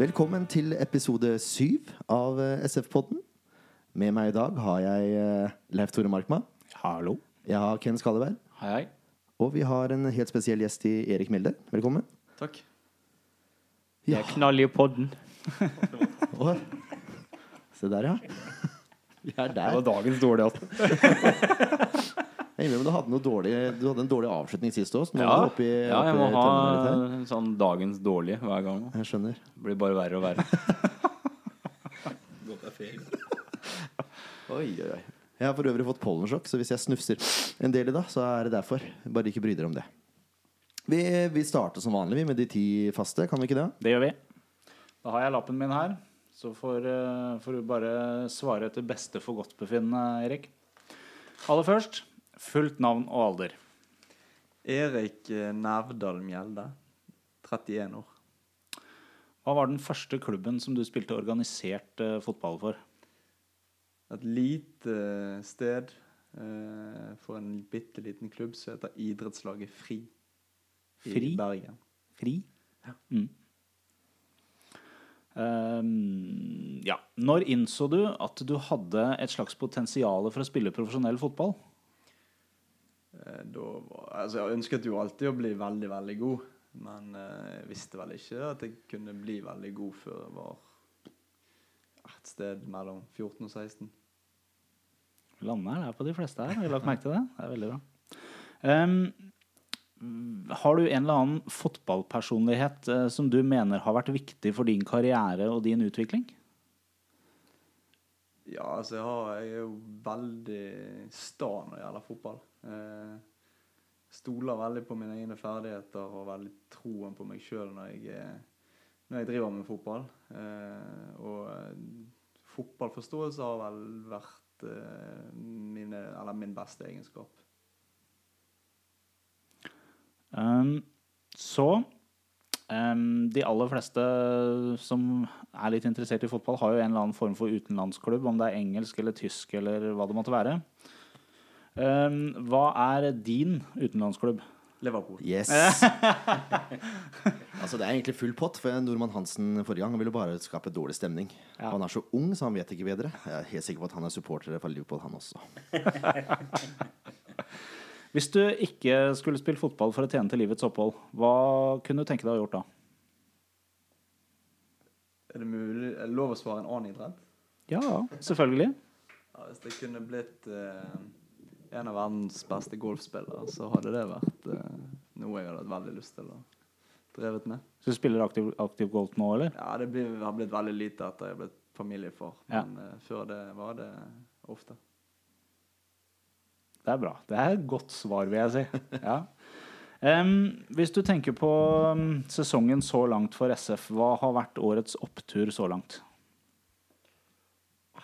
Velkommen til episode syv av eh, SF-podden. Med meg i dag har jeg eh, Leif Tore Markma. Hallo. Jeg har Ken Skalleberg. Hei, hei. Og vi har en helt spesiell gjest i Erik Milde. Velkommen. Takk. Jeg er knall i podden. Å, Se der, ja. Vi er Det var dagens dårlige. Jeg innrømmer du hadde, noe dårlig, du hadde en dårlig avslutning sist også. Ja, er ja, jeg må ha sånn dagens dårlige hver gang. Jeg skjønner. Det blir bare verre og verre. Oi, oi, oi. Jeg har for øvrig fått pollensjokk, så hvis jeg snufser en del i dag, så er det derfor. Bare ikke bry dere om det. Vi, vi starter som vanlig med de ti faste, kan vi ikke det? Det gjør vi. Da har jeg lappen min her. Så får, eh, får du bare svare etter beste forgodtbefinnende, Erik. Aller først fullt navn og alder. Erik Nævdal Mjelde. 31 år. Hva var den første klubben som du spilte organisert uh, fotball for? Et lite eh, sted uh, for en bitte liten klubb som heter Idrettslaget Fri. I Fri? Bergen. Fri? Mm. Um, ja. Når innså du at du hadde et slags potensial for å spille profesjonell fotball? Eh, da altså jeg ønsket jo alltid å bli veldig, veldig god. Men eh, jeg visste vel ikke at jeg kunne bli veldig god før jeg var et sted mellom 14 og 16. Landet lander der på de fleste her. Har du lagt merke til det? Det er veldig bra. Um, har du en eller annen fotballpersonlighet eh, som du mener har vært viktig for din karriere og din utvikling? Ja, altså jeg, har, jeg er jo veldig sta når det gjelder fotball. Eh, stoler veldig på mine egne ferdigheter og veldig troen på meg sjøl når, jeg er- når jeg driver med fotball. Eh, og eh, fotballforståelse har vel vært eh, mine, min beste egenskap. Um, så De aller fleste som er litt interessert i fotball, har jo en eller annen form for utenlandsklubb, om det er engelsk eller tysk eller hva det måtte være. Ehm, hva er din utenlandsklubb? Liverpool. Yes. altså Det er egentlig full pott, for Nordmann Hansen forrige gang ville bare skape dårlig stemning. Ja. Han er så ung, så han vet ikke bedre. Jeg er helt sikker på at han er supporter for Liverpool, han også. Hvis du ikke skulle spille fotball for å tjene til livets opphold, hva kunne du tenke deg å ha gjort da? Er det mulig, er det lov å svare en annen idrett? Ja, selvfølgelig. Ja, hvis jeg kunne blitt eh, en av verdens beste golfspillere, så hadde det vært eh, noe jeg hadde hatt veldig lyst til å drevet med. Så du spiller aktiv, aktiv golf nå, eller? Ja, det blir, har blitt veldig lite etter jeg ble familiefar, Ja. men eh, før det var det ofte. Det er bra. Det er et godt svar, vil jeg si. Ja. Um, hvis du tenker på um, sesongen så langt for SF, hva har vært årets opptur så langt?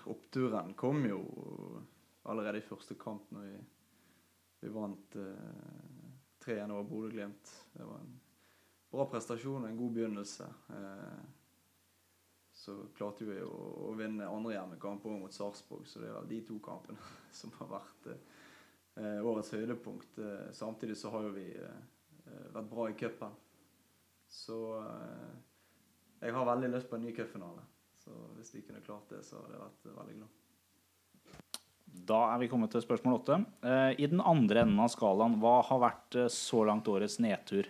Oppturen kom jo allerede i første kamp når vi, vi vant uh, 3-1 over Bodø-Glimt. Det var en bra prestasjon og en god begynnelse. Uh, så klarte vi å, å vinne andre hjemmekamp mot Sarpsborg, så det er de to kampene som har vært eh, eh, årets høydepunkt. Eh, samtidig så har jo vi eh, eh, vært bra i cupen. Så eh, jeg har veldig lyst på en ny cupfinale. Så hvis vi kunne klart det, så hadde jeg vært eh, veldig glad. Da er vi kommet til spørsmål åtte. Eh, I den andre enden av skalaen, hva har vært eh, så langt årets nedtur?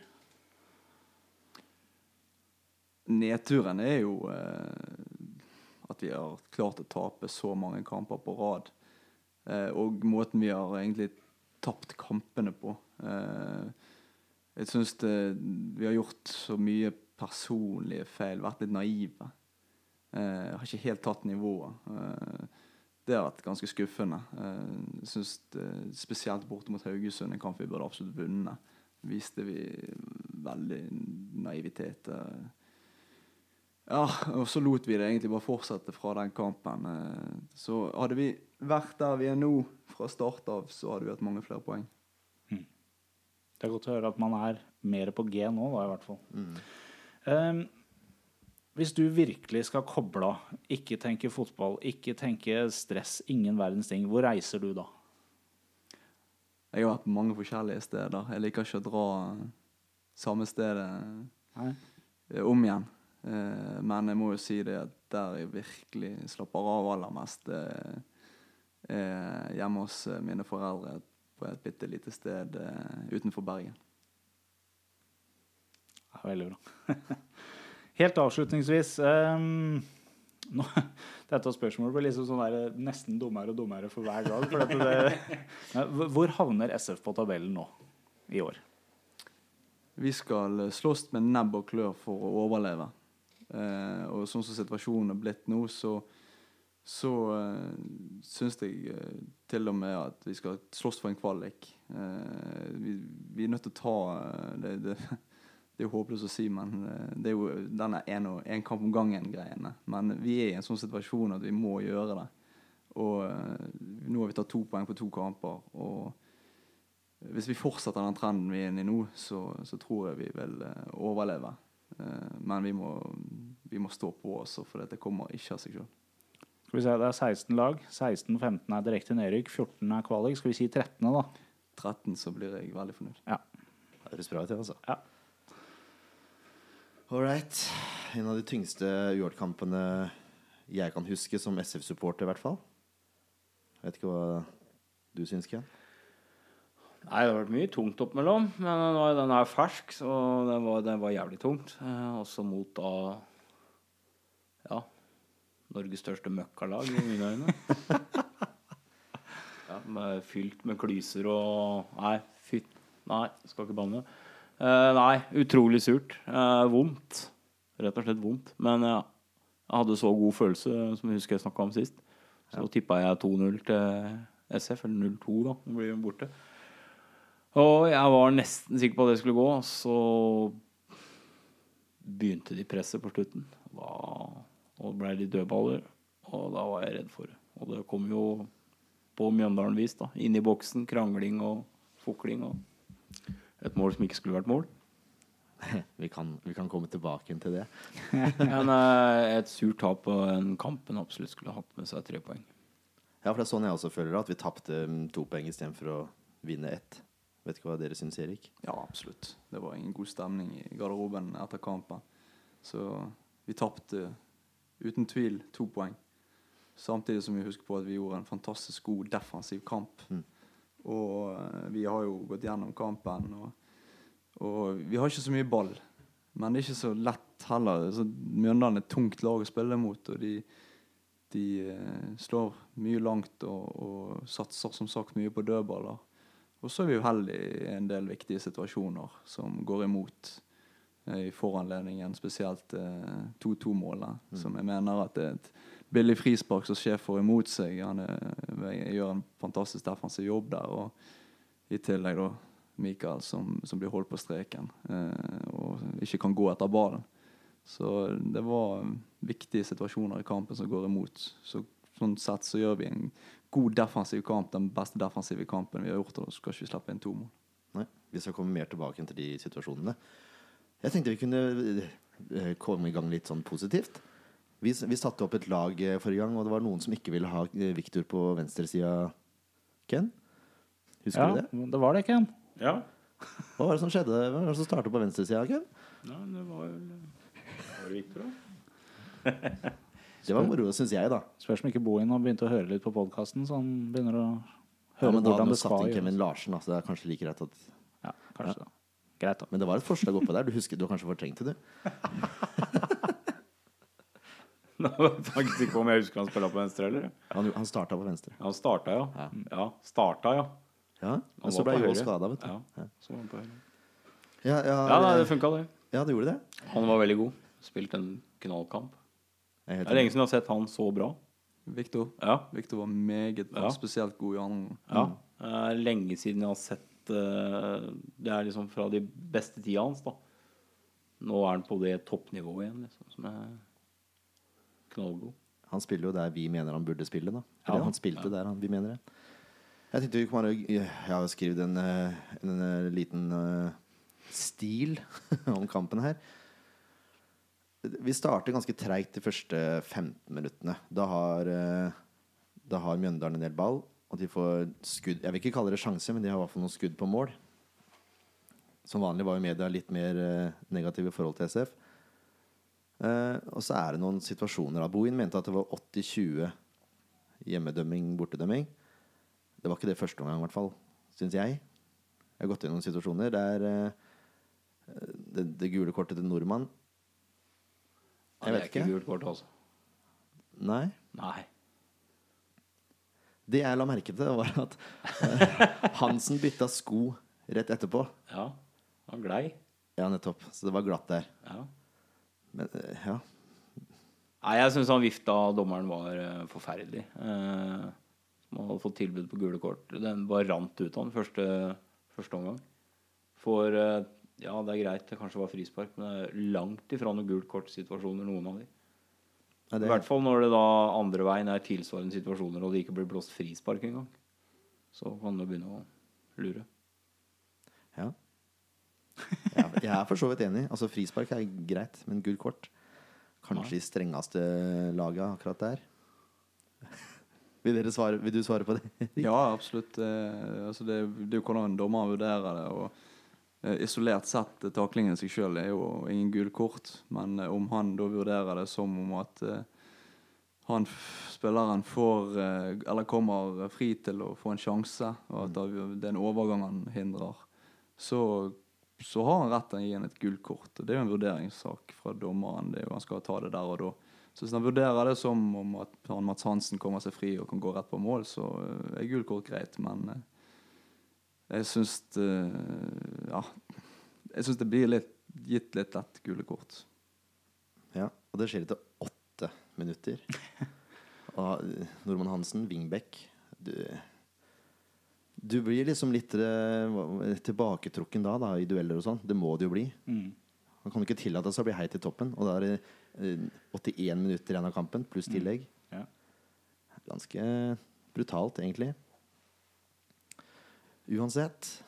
Nedturen er jo eh, at vi har klart å tape så mange kamper på rad. Eh, og måten vi har egentlig tapt kampene på. Eh, jeg syns vi har gjort så mye personlige feil, vært litt naive. Jeg har ikke helt tatt nivået. Eh, det har vært ganske skuffende. Eh, jeg synes det, Spesielt borte mot Haugesund, en kamp vi burde absolutt vunnet. Viste vi veldig naivitet. Eh, ja, og så lot vi det egentlig bare fortsette fra den kampen. Eh, Så hadde vi vært der vi er nå fra start av, så hadde vi hatt mange flere poeng. Det er godt å høre at man er mer på G nå, da, i hvert fall. Em, hvis du virkelig skal koble av, ikke tenke fotball, ikke tenke stress, ingen verdens ting, hvor reiser du da? Jeg har vært på mange forskjellige steder. Jeg liker ikke å dra samme stedet Nei. om igjen. Eh, men jeg må jo si det at der jeg virkelig slapper av aller mest, eh, er hjemme hos eh, mine foreldre på et bitte lite sted eh, utenfor Bergen. Ja, veldig bra. Helt avslutningsvis um, nå, Dette spørsmålet blir liksom sånn der, nesten dummere og dummere for hver dag. For det, hvor- havner SF på tabellen nå i år? Vi skal eh, slåss med nebb og klør for å overleve. Eh, og sånn som situasjonen er blitt nå, så, så uh, syns jeg uh, til og med at vi skal slåss for en kvalik. Uh, vi, vi er nødt til å ta uh, det, det, det er jo håpløst å si, men det er jo denne en, og- en kamp om gangen-greiene. Men vi er i en sånn situasjon at vi må gjøre det. Og nå har vi tatt to poeng på to kamper. og hvis vi fortsetter den trenden vi er inne i nå, så, så tror jeg vi vil overleve. Men vi må, vi må stå på også, for dette kommer ikke av seg sjøl. Skal vi se, Det er 16 lag. 16-15 er direkte nedrykk. 14 er kvalik. Skal vi si 13., da? 13 så blir jeg veldig fornøyd. Det høres bra ut, det, altså. Ja. All right. En av de tyngste UAL-kampene jeg kan huske som SF-supporter, i hvert fall. Jeg vet ikke hva du syns, Ken? Nei, det har vært mye tungt oppimellom. Men nå er den er fersk, så det var, det var jævlig tungt. Eh, også mot da Ja, Norges største møkkalag, i mine øyne. ja, med, fylt med klyser og Nei, fytt Nei, skal ikke banne. Uh, nei, utrolig surt. Uh, vondt. Rett og slett vondt. Men ja, jeg hadde så god følelse, som jeg husker jeg snakka om sist. Så tippa jeg 2-0 til SF, eller 0-2, da. Det blir borte. Og jeg var nesten sikker på at det skulle gå, så begynte de presset på slutten. Da, og det ble litt dødballer, og da var jeg redd for det. Og det kom jo på Mjøndalen-vis, da. Inn i boksen, krangling og fukling. Og et mål som ikke skulle vært mål. Vi kan, vi kan komme tilbake til det. Men et surt tap på en kamp en absolutt skulle hatt med seg tre poeng. Ja, for det er sånn jeg også føler det, at vi tapte mm, to poeng istedenfor å vinne ett. Vet ikke hva dere syns, Erik? Ja, absolutt. Det var ingen god stemning i garderoben etter kampen. Så vi tapte uten tvil to poeng. Samtidig som vi husker på at vi gjorde en fantastisk god defensiv kamp. Mm. Og eh, vi har jo gått gjennom kampen, og, og vi har ikke så mye ball. Men det er ikke så lett heller. Så Mjøndalen er et tungt lag å spille mot, og de, de eh, slår mye langt og, og satser som sagt mye på dødballer. Og så er vi uheldige i en del viktige situasjoner som går imot i foranledningen, spesielt eh, 2-2-målet, som jeg mener at det er et billig frispark som sjef får imot seg. Han er, gjør en fantastisk defensiv jobb der. Og i tillegg da Mikael som, som blir holdt på streken eh, og ikke kan gå etter ballen. Så det var viktige situasjoner i kampen som går imot. Så, sånn sett så gjør vi en god defensiv kamp, den beste defensive kampen vi har gjort. Og så skal ikke vi slippe inn to mål. Nei, vi skal komme mer tilbake til de situasjonene. Jeg tenkte vi kunne eh, komme i gang litt sånn positivt. Vi, vi satte opp et lag eh, forrige gang, og det var noen som ikke ville ha Viktor Victor på venstresida. Ken? Husker Ja, du det? Ja, det var det, Ken. Ja. Hva var det som skjedde? Hva var det som startet på venstresida, Ken? Nei, det var jo Var det Victor, da? Det var moro, syns jeg, da. Spørs om ikke Bohin har begynt å høre litt på podkasten, så han begynner å Ja, men da hadde hvordan han det satt skal inn gjøres. Kevin Larsen, altså, så det er kanskje like greit at Ja, kanskje da. Greit, da. Men det var et forslag oppe der. Du husker, du har kanskje fortrengt det, du? Nå vet jeg ikke om jeg husker han spilla på venstre, eller? Han, han starta på venstre. Ja, han starta, ja. Ja. Ja, starta, ja. Ja, Men så ble høyre. skada, vet du. Ja. Ja, Så var han på høyre. ja, ja, Ja, nei, det funka, det. ja, det gjorde det. Han var veldig god. Spilte en knallkamp. Det er lenge siden jeg har sett han så bra. Victor, Ja. Victor var meget bra, Ja. spesielt god i annen. ja. Lenge siden jeg har sett eh, Det er liksom fra de beste tida hans, da. Nå er han på det toppnivået igjen, liksom. Som er knallgod. Han spiller jo der vi mener han burde spille. da Ja. Han spilte der han, vi mener det. Jeg tenkte vi kunne Jeg har skrevet en, en, en, eh, liten eh, stil om kampen her. Vi starter ganske treigt de første 15 minuttene. Da har, eh, da har Mjøndalen en del ball, og de får skudd Jeg vil ikke kalle det sjanse, men de har i hvert fall noen skudd på mål. Som vanlig var jo media litt mer eh, negative i forhold til SF. Eh, og så er det noen situasjoner. Bohin mente at det var 80-20 hjemmedømming, bortedømming. Det var ikke det første omgang, i hvert fall, syns jeg. Jeg har gått i noen situasjoner der eh, det, det gule kortet til nordmann Ja, ikke. det er ikke ikke. gult kort, altså. Nei. Nei. Det jeg la merke til, var at eh, Hansen bytta sko rett etterpå. Ja. Han glei. Ja, nettopp. Så det var glatt der. Ja. Men eh, ja. Nei, jeg syns han vifta dommeren var eh, forferdelig. Uh, som hadde fått tilbud på gule kort. Den bare rant ut av han første, første omgang. For eh, ja, det er greit, det kanskje var frispark, men det er langt ifra noen gult kort-situasjoner, noen av de. Nei, I hvert fall når det da andre veien er tilsvarende situasjoner, og det ikke blir blåst frispark engang. Så kan du begynne å lure. ja. Jeg, jeg er for så vidt enig. Altså Frispark er greit, men gult kort Kanskje i strengeste laget akkurat der. Vil, dere svare, vil du svare på det? Ja, absolutt. Eh, altså det, det er jo hvordan dommeren vurderer det. og Isolert sett, eh, taklingen i seg sjøl er jo ingen gule kort. Men eh, om han da vurderer det som om at eh, han spilleren får eh, Eller kommer fri til å få en sjanse, og at det er en overgang han hindrer, så, så har han rett til å gi ham et gult kort. Det er jo en vurderingssak fra dommeren. det er jo Han skal ta det der og da. Så hvis han vurderer det som om at han Mats Hansen kommer seg fri og kan gå rett på mål, så eh, er gult kort greit. Men eh, jeg syns det Ja. Jeg syns det blir litt, gitt litt lett gule kort. Ja, og det skjer etter åtte minutter. Og eh, Normann Hansen, wingback du, du blir liksom litt eh, tilbaketrukken da, da, i dueller og sånn. Det må det jo bli. Mm. Man kan ikke tillate seg å bli heit i toppen. Og da er det eh, 81 minutter igjen av kampen, pluss tillegg. Ja. Ganske brutalt, egentlig. Uansett.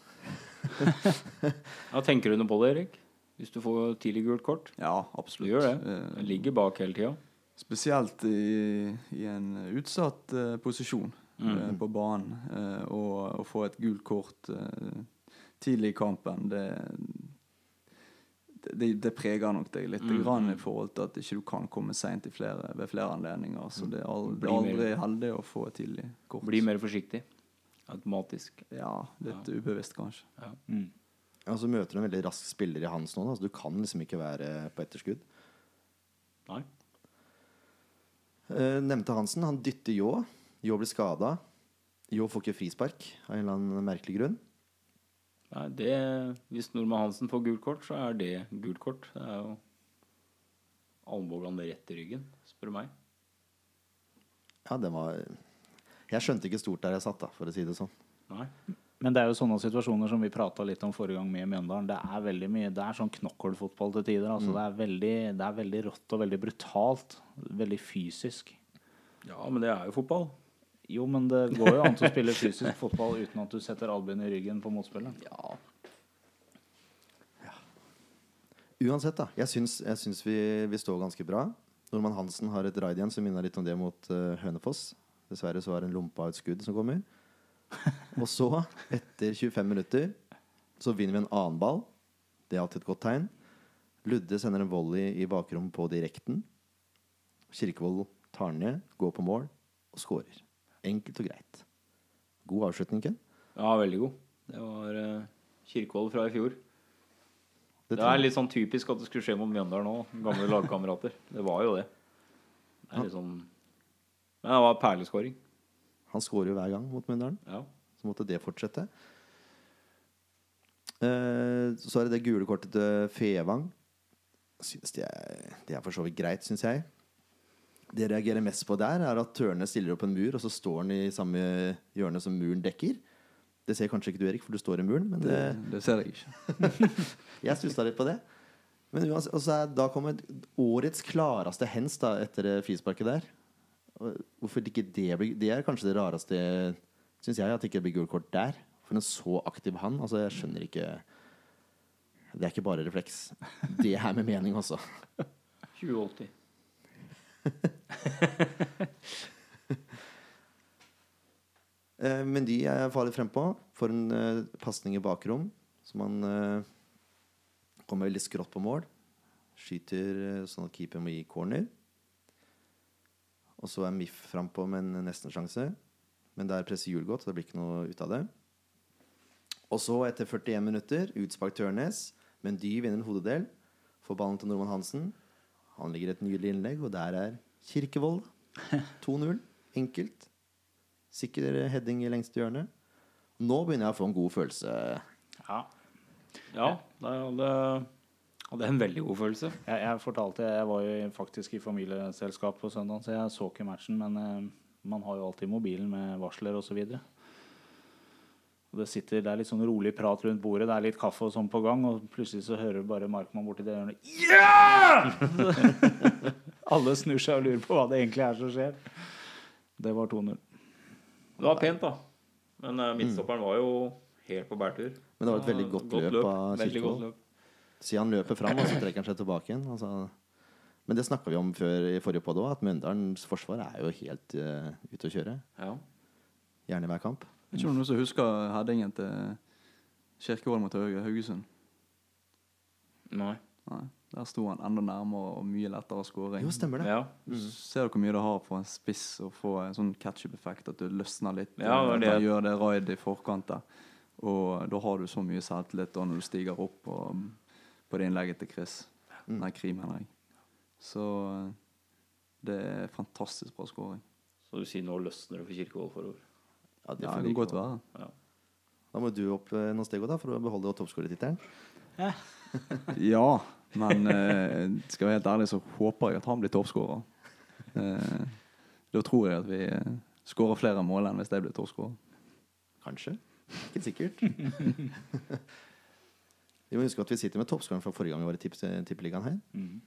Ja, tenker du noe på det, Erik? Hvis du får tidlig gult kort? Ja, Du absolutt. gjør det. Eh, Den ligger bak hele tida. Spesielt i, i en utsatt uh, posisjon Mm. uh, på banen. Uh, og å få et gult kort eh, tidlig i kampen, det, det, det preger nok deg litt Mm. grann i forhold til at ikke du kan komme seint ved flere anledninger. Så det er, al det er aldri heldig å få et tidlig kort. Bli mer forsiktig. Automatisk. Ja, litt ubevisst, kanskje. Mm. Ja, så møter du en veldig rask spiller i hans nå. Da, du kan liksom ikke være på etterskudd. Nei. Eh, nevnte Hansen. Han dytter Ljå. Ljå blir skada. Ljå får ikke frispark av en eller annen merkelig grunn. Nei, det, hvis Normann Hansen får gult kort, så er det gult kort. Det er jo albuen rett i ryggen, spør du meg. Ja, det var Jeg skjønte ikke stort der jeg satt, da, for å si det sånn. Nei. Men det er jo sånne situasjoner som vi prata litt om forrige gang med Mjøndalen. Det er veldig mye, det er sånn knokkelfotball til tider. Altså. Det, er veldig, det er veldig rått og veldig brutalt. Veldig fysisk. Ja, men det er jo fotball. Jo, men det går jo an til å spille fysisk fotball uten at du setter albuen i ryggen på motspilleren. Ja. Uansett, da. Jeg syns, jeg syns vi, vi står ganske bra. Nordmann Hansen har et raid igjen som minner litt om det mot uh, Hønefoss. Dessverre så var det en lompe av et skudd som kommer. Og så, etter 25 minutter, så vinner vi en annen ball. Det er alltid et godt tegn. Ludde sender en volley i bakrommet på direkten. Kirkevold tar den ned, går på mål og skårer. Enkelt og greit. God avslutning, Ken. ja, veldig god. Det var uh, Kirkevold fra i fjor. Det Det er litt sånn typisk at det skulle skje mot Mjøndalen nå. Gamle lagkamerater. Det var jo det. Det er litt sånn Men det var perleskåring. Han scorer jo hver gang mot Mjøndalen. Ja. Så måtte det fortsette. Eh, så er det det gule kortet til Fevang. Synes det er, det er for så vidt greit, syns jeg. Det jeg reagerer mest på der, er at Tørne stiller opp en mur, og så står han i samme hjørne som muren dekker. Det ser kanskje ikke du, Erik, for du står i muren, men det, Det, det ser jeg ikke. jeg stussa litt på det. Men uansett, og så er, da kommer årets klareste hens da, etter frisparket der. Hvorfor ikke det blir Det er kanskje det rareste, syns jeg, at det ikke blir gult kort der. For en så aktiv han. Altså, jeg skjønner ikke Det er ikke bare refleks. Det er med mening også. 2080. Eh, men de er farlig frempå. Får en uh, pasning i bakrom, som han eh, kommer veldig skrått på mål. Skyter eh, sånn at keeper må gi corner. Og så er MIF frampå med en nestensjanse. Men der presser Hjul godt, så det blir ikke noe ut av det. Og så, etter 41 minutter, utspark Tørnes. Men Dy vinner en hodedel. Får ballen til Normann Hansen. Han ligger et nydelig innlegg, og der er Kirkevold. 2-0. Enkelt. Sikker heading i lengste hjørne. Nå begynner jeg å få en god følelse. Ja. Ja, da hadde, det er en veldig god følelse. Jeg, jeg fortalte Jeg var jo faktisk i familieselskap på søndag, så jeg så ikke matchen. Men eh, man har jo alltid mobilen med varsler osv. Det sitter, det er litt sånn rolig prat rundt bordet, det er litt kaffe og sånn på gang, og plutselig så hører du bare Markmann borti det hjørnet Ja! Alle snur seg og lurer på hva det egentlig er som skjer. Det var 2-0. Det var pent, da. Men uh, midtstopperen var jo helt på bærtur. Men det var et veldig godt løp av Kirkevold. Siden han løper fram, og så trekker han seg tilbake igjen. Altså. Men det snakka vi om før i forrige podd òg, at Mjøndalens forsvar er jo helt uh, ute å kjøre. Ja. Gjerne i hver kamp. Ikke om noen som husker headingen til Kirkevold mot Hauge- Haugesund? Nei. Nei. Der sto han enda nærmere og mye lettere skåring. Jo, stemmer det. Ja. Ser du hvor mye det har på en spiss å få en sånn ketsjup-effekt, at du løsner litt? Ja, og det. og Gjør det raid i forkant der. Og da har du så mye selvtillit da når du stiger opp på, på det innlegget til Chris. Mm. Nei, Krim, mener jeg. Så eh, det er fantastisk bra skåring. Så du sier nå løsner det for Kirkevold forover? Ja, Ja, det kan godt være. Da må du opp uh, noen steg da, for å beholde toppskårertittelen. Ja, men eh, skal jeg være helt ærlig, så håper jeg at han blir toppskårer. Eh, da tror jeg at vi eh, skårer flere mål enn hvis jeg blir toppskårer. Kanskje. Ikke sikkert. vi må huske at vi sitter med toppskåreren fra forrige gang vi var i Tippeligaen her. Mm.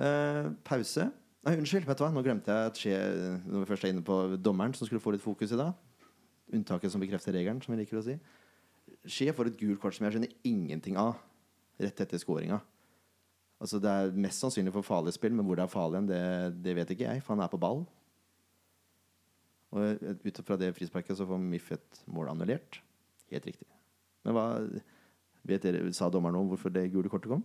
Eh, pause. Nei, unnskyld, vet du hva? Nå glemte jeg at skje, når vi først er inne på dommeren, som skulle få litt fokus i dag. Unntaket som bekrefter regelen, som vi liker å si. Skje får et gult kort som jeg skjønner ingenting av rett etter skåringa. Altså, det er mest sannsynlig for farlig spill, men hvor det er farlig, hen, det, det vet ikke jeg, for han er på ball. Og ut fra det frisparket så får Miff et mål annullert. Helt riktig. Men hva vet dere, sa dommeren om hvorfor det gule kortet kom?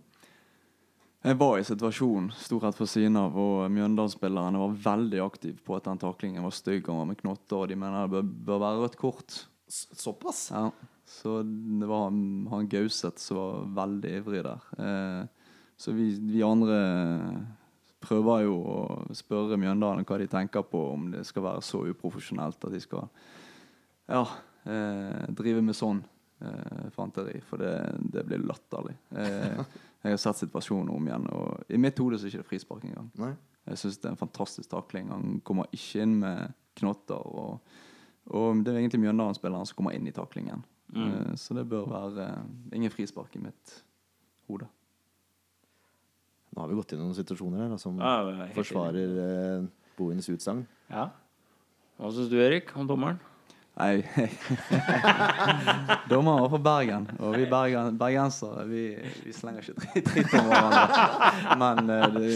Jeg var i situasjonen, sto rett for siden av, og Mjøndalen-spillerne var veldig aktive på at den taklingen var stygg og var med knotter, og de mener det bør, bør være rødt kort. Såpass? Ja, så det var han, han Gauseth som var veldig ivrig der. Eh, så vi, vi andre prøver jo å spørre Mjøndalen hva de tenker på, om det skal være så uprofesjonelt at de skal ja, eh, drive med sånn eh, fanteri, for det, det blir latterlig. Eh, jeg har sett situasjonen om igjen, og i mitt hode så er det ikke frispark engang. Nei. Jeg syns det er en fantastisk takling. Han kommer ikke inn med knotter. Og, og det er egentlig Mjøndalen-spilleren som kommer inn i taklingen. Mm. Eh, Så det bør være eh, ingen frispark i mitt hode. Nå har vi gått inn i noen situasjoner her da, som Ja, er forsvarer eh, Bohins utsagn. Ja. Hva syns du, Erik, om dommeren? Nei Dommeren var fra Bergen, og vi bergen, bergensere vi, vi slenger ikke dritt om hverandre. Men eh, det,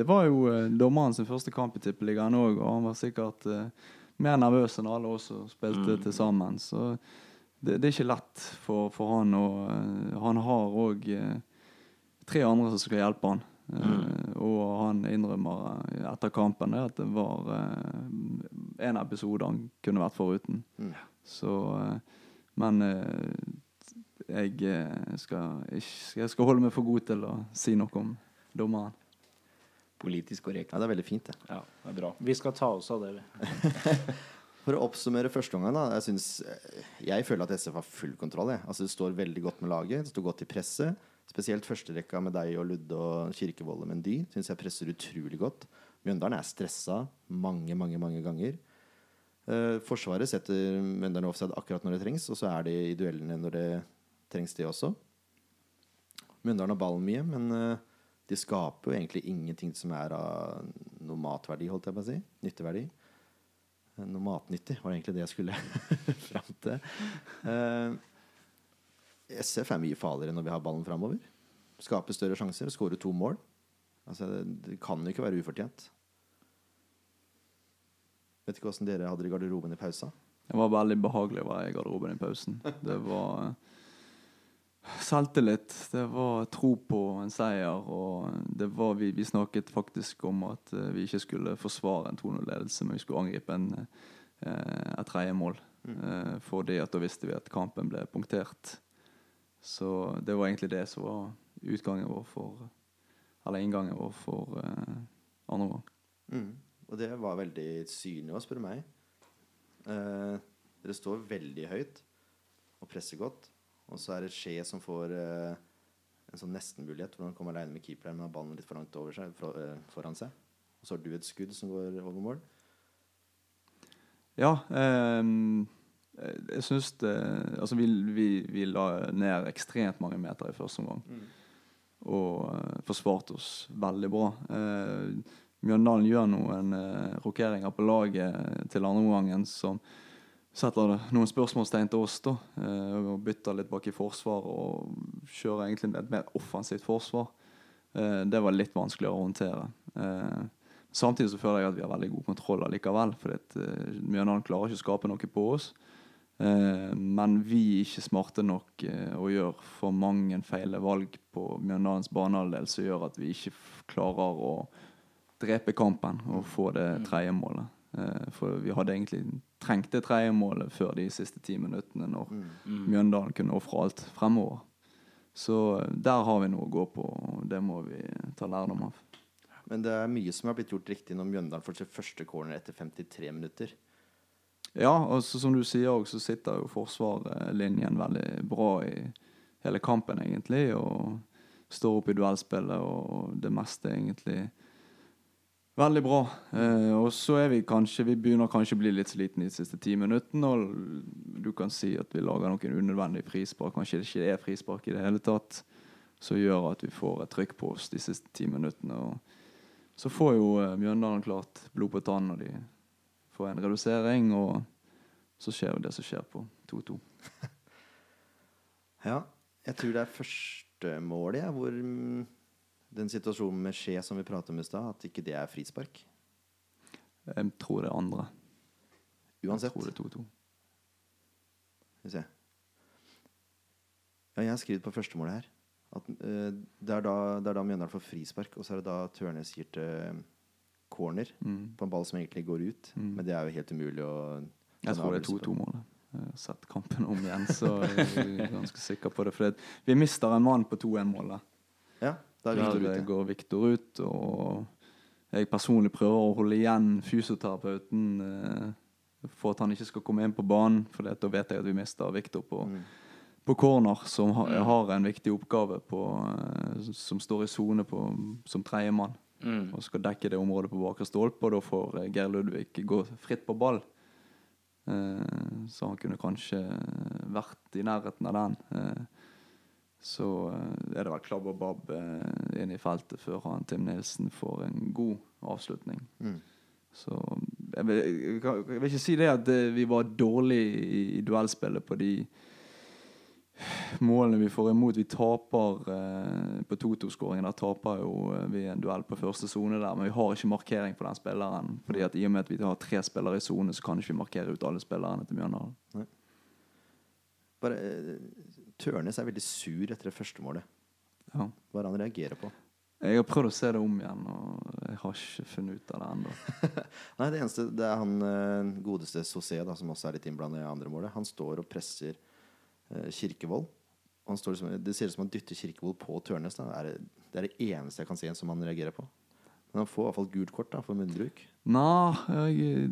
det var jo eh, dommeren sin første kamp i Tippeligaen òg, og han var sikkert eh, mer nervøs enn alle oss som spilte til sammen. Så det, det er ikke lett for, for han, og han har òg tre andre som skal hjelpe han. Mm. og han innrømmer etter kampen at det var en episode han kunne vært foruten. Mm. Så eh, Men eh, jeg, eh, skal, jeg skal holde meg for god til å si noe om dommeren. Politisk korrekt. Ja, det er veldig fint, det. Ja, det er bra. Vi skal ta oss av det, vi. For å oppsummere første omgang, da. Jeg, synes, jeg føler at SF har full kontroll. Jeg. Altså, det står veldig godt med laget. Det står godt i presset. Spesielt førsterekka med deg og Ludde og Kirkevold og Mendy syns jeg presser utrolig godt. Mjøndalen er stressa mange, mange, mange ganger. Eh, forsvaret setter Mjøndalen offside akkurat når det trengs, og så er de i duellene når det trengs, det også. Mjøndalen har ballen mye, men eh, de skaper jo egentlig ingenting som er av noe matverdi, holdt jeg på å si. Nytteverdi. Eh, Noe matnyttig var egentlig det jeg skulle fram til. Eh, SF er mye farligere når vi har ballen framover. Skaper større sjanser, skårer to mål. Altså, det, det kan jo ikke være ufortjent. Vet ikke åssen dere hadde det i garderoben i pausa. Det var veldig behagelig å være i garderoben i pausen. Det var Selvtillit. Det var tro på en seier. Og det var vi, vi snakket faktisk om at eh, vi ikke skulle forsvare en 2-0-ledelse, men vi skulle angripe en, eh, et tredje mål. Mm. fordi at da visste vi at kampen ble punktert. Så det var egentlig det som var utgangen vår for Eller inngangen vår for uh, andre gang. Mm. Og det var veldig synlig òg, spør du meg. Uh, dere står veldig høyt og presser godt. Og så er det Skje som får uh, en sånn nestenmulighet hvor han kommer alene med keeperen, har ballen litt for langt over seg, for, foran seg. Og så har du et skudd som går over mål. Ja. ehm, jeg syns det Altså, vi, vi, vi la ned ekstremt mange meter i første omgang. Og eh, forsvarte oss veldig bra. Eh, Mjøndalen gjør noen eh, rokeringer på laget til andre omgangen som setter noen spørsmålstegn til oss. da, eh, og Bytter litt bak i forsvar og kjører egentlig et mer offensivt forsvar. Eh, det var litt vanskeligere å håndtere. Eh, Samtidig så føler jeg at vi har veldig god kontroll allikevel. fordi uh, Mjøndalen klarer ikke å skape noe på oss. Eh, men vi er ikke smarte nok eh, og gjør for mange feile valg på Mjøndalens banehalvdel som gjør at vi ikke klarer å drepe kampen og få det tredje målet. Eh, for vi hadde egentlig trengt det tredje målet før de siste ti minuttene, når Mjøndalen kunne ofre alt fremover. Så eh, der har vi noe å gå på, og det må vi ta lærdom av. Men det er mye som har blitt gjort riktig når Mjøndalen får sitt første corner etter 53 minutter. Ja, og som du sier òg, så sitter jo forsvarslinjen veldig bra i hele kampen, egentlig. Og står opp i duellspillet og det meste, egentlig. Veldig bra. Eh, og så er vi kanskje Vi begynner kanskje å bli litt slitne de siste ti minuttene. Og du kan si at vi lager noen unødvendige frispark. Kanskje det ikke er frispark i det hele tatt. Som gjør at vi får et trykk på oss de siste ti minuttene. Og så får jo eh, Mjøndalen klart blod på tann når de får en redusering. Og så skjer jo det som skjer på 2-2. Ja, jeg tror det er første målet, ja, hvor mm, den situasjonen med Skje som vi pratet om i stad, at ikke det er frispark. Jeg tror det er andre. Uansett. Jeg tror det er 2-2. Skal vi se. Ja, jeg har skrevet på første målet her. At, uh, det, er da, det er da Mjøndalen får frispark, og så er det da Tørnes gir til corner Mm. på en ball som egentlig går ut. Mm. Men det er jo helt umulig å Jeg tror det er avgjørelse på. 2-2-målet. Jeg har sett kampen om igjen, så jeg er ganske sikker på det. For det, vi mister en mann på 2-1-målet. Ja, da er Victor der ute. går Viktor ut, og jeg personlig prøver å holde igjen fysioterapeuten eh, for at han ikke skal komme inn på banen, for da vet jeg at vi mister Viktor på, Mm. på corner, som har, har en viktig oppgave på, eh, som står i sone som tredjemann. Mm. Og skal dekke det området på bakre stolpe, og da får eh, Geir Ludvig gå fritt på ball. Eh, så han kunne kanskje vært i nærheten av den. Eh, så eh, er det vel klabb og babb eh, inn i feltet før han Tim Nilsen får en god avslutning. Mm. Så jeg vil, jeg vil ikke si det at eh, vi var dårlige i, i duellspillet på de målene vi får imot. Vi taper eh, på 2-2-skåringen. Der taper jo eh, vi en duell på første sone der, men vi har ikke markering på den spilleren. Fordi at I og med at vi har tre spillere i sone, så kan ikke vi markere ut alle spillerne til Mjøndalen. Bare, eh, Tørnes er veldig sur etter det første målet. Ja. Hva er det han reagerer på? Jeg har prøvd å se det om igjen, og jeg har ikke funnet ut av det ennå. Nei, det eneste Det er han eh, godeste Sosé, da, som også er litt innblandet i andre målet. Han står og presser Kirkevold. Han står liksom, det ser ut som han dytter Kirkevold på Tørnes. Det, er, det- er det eneste jeg kan se som han reagerer på. Men han får i hvert fall gult kort da, for munnbruk. Nei, jeg er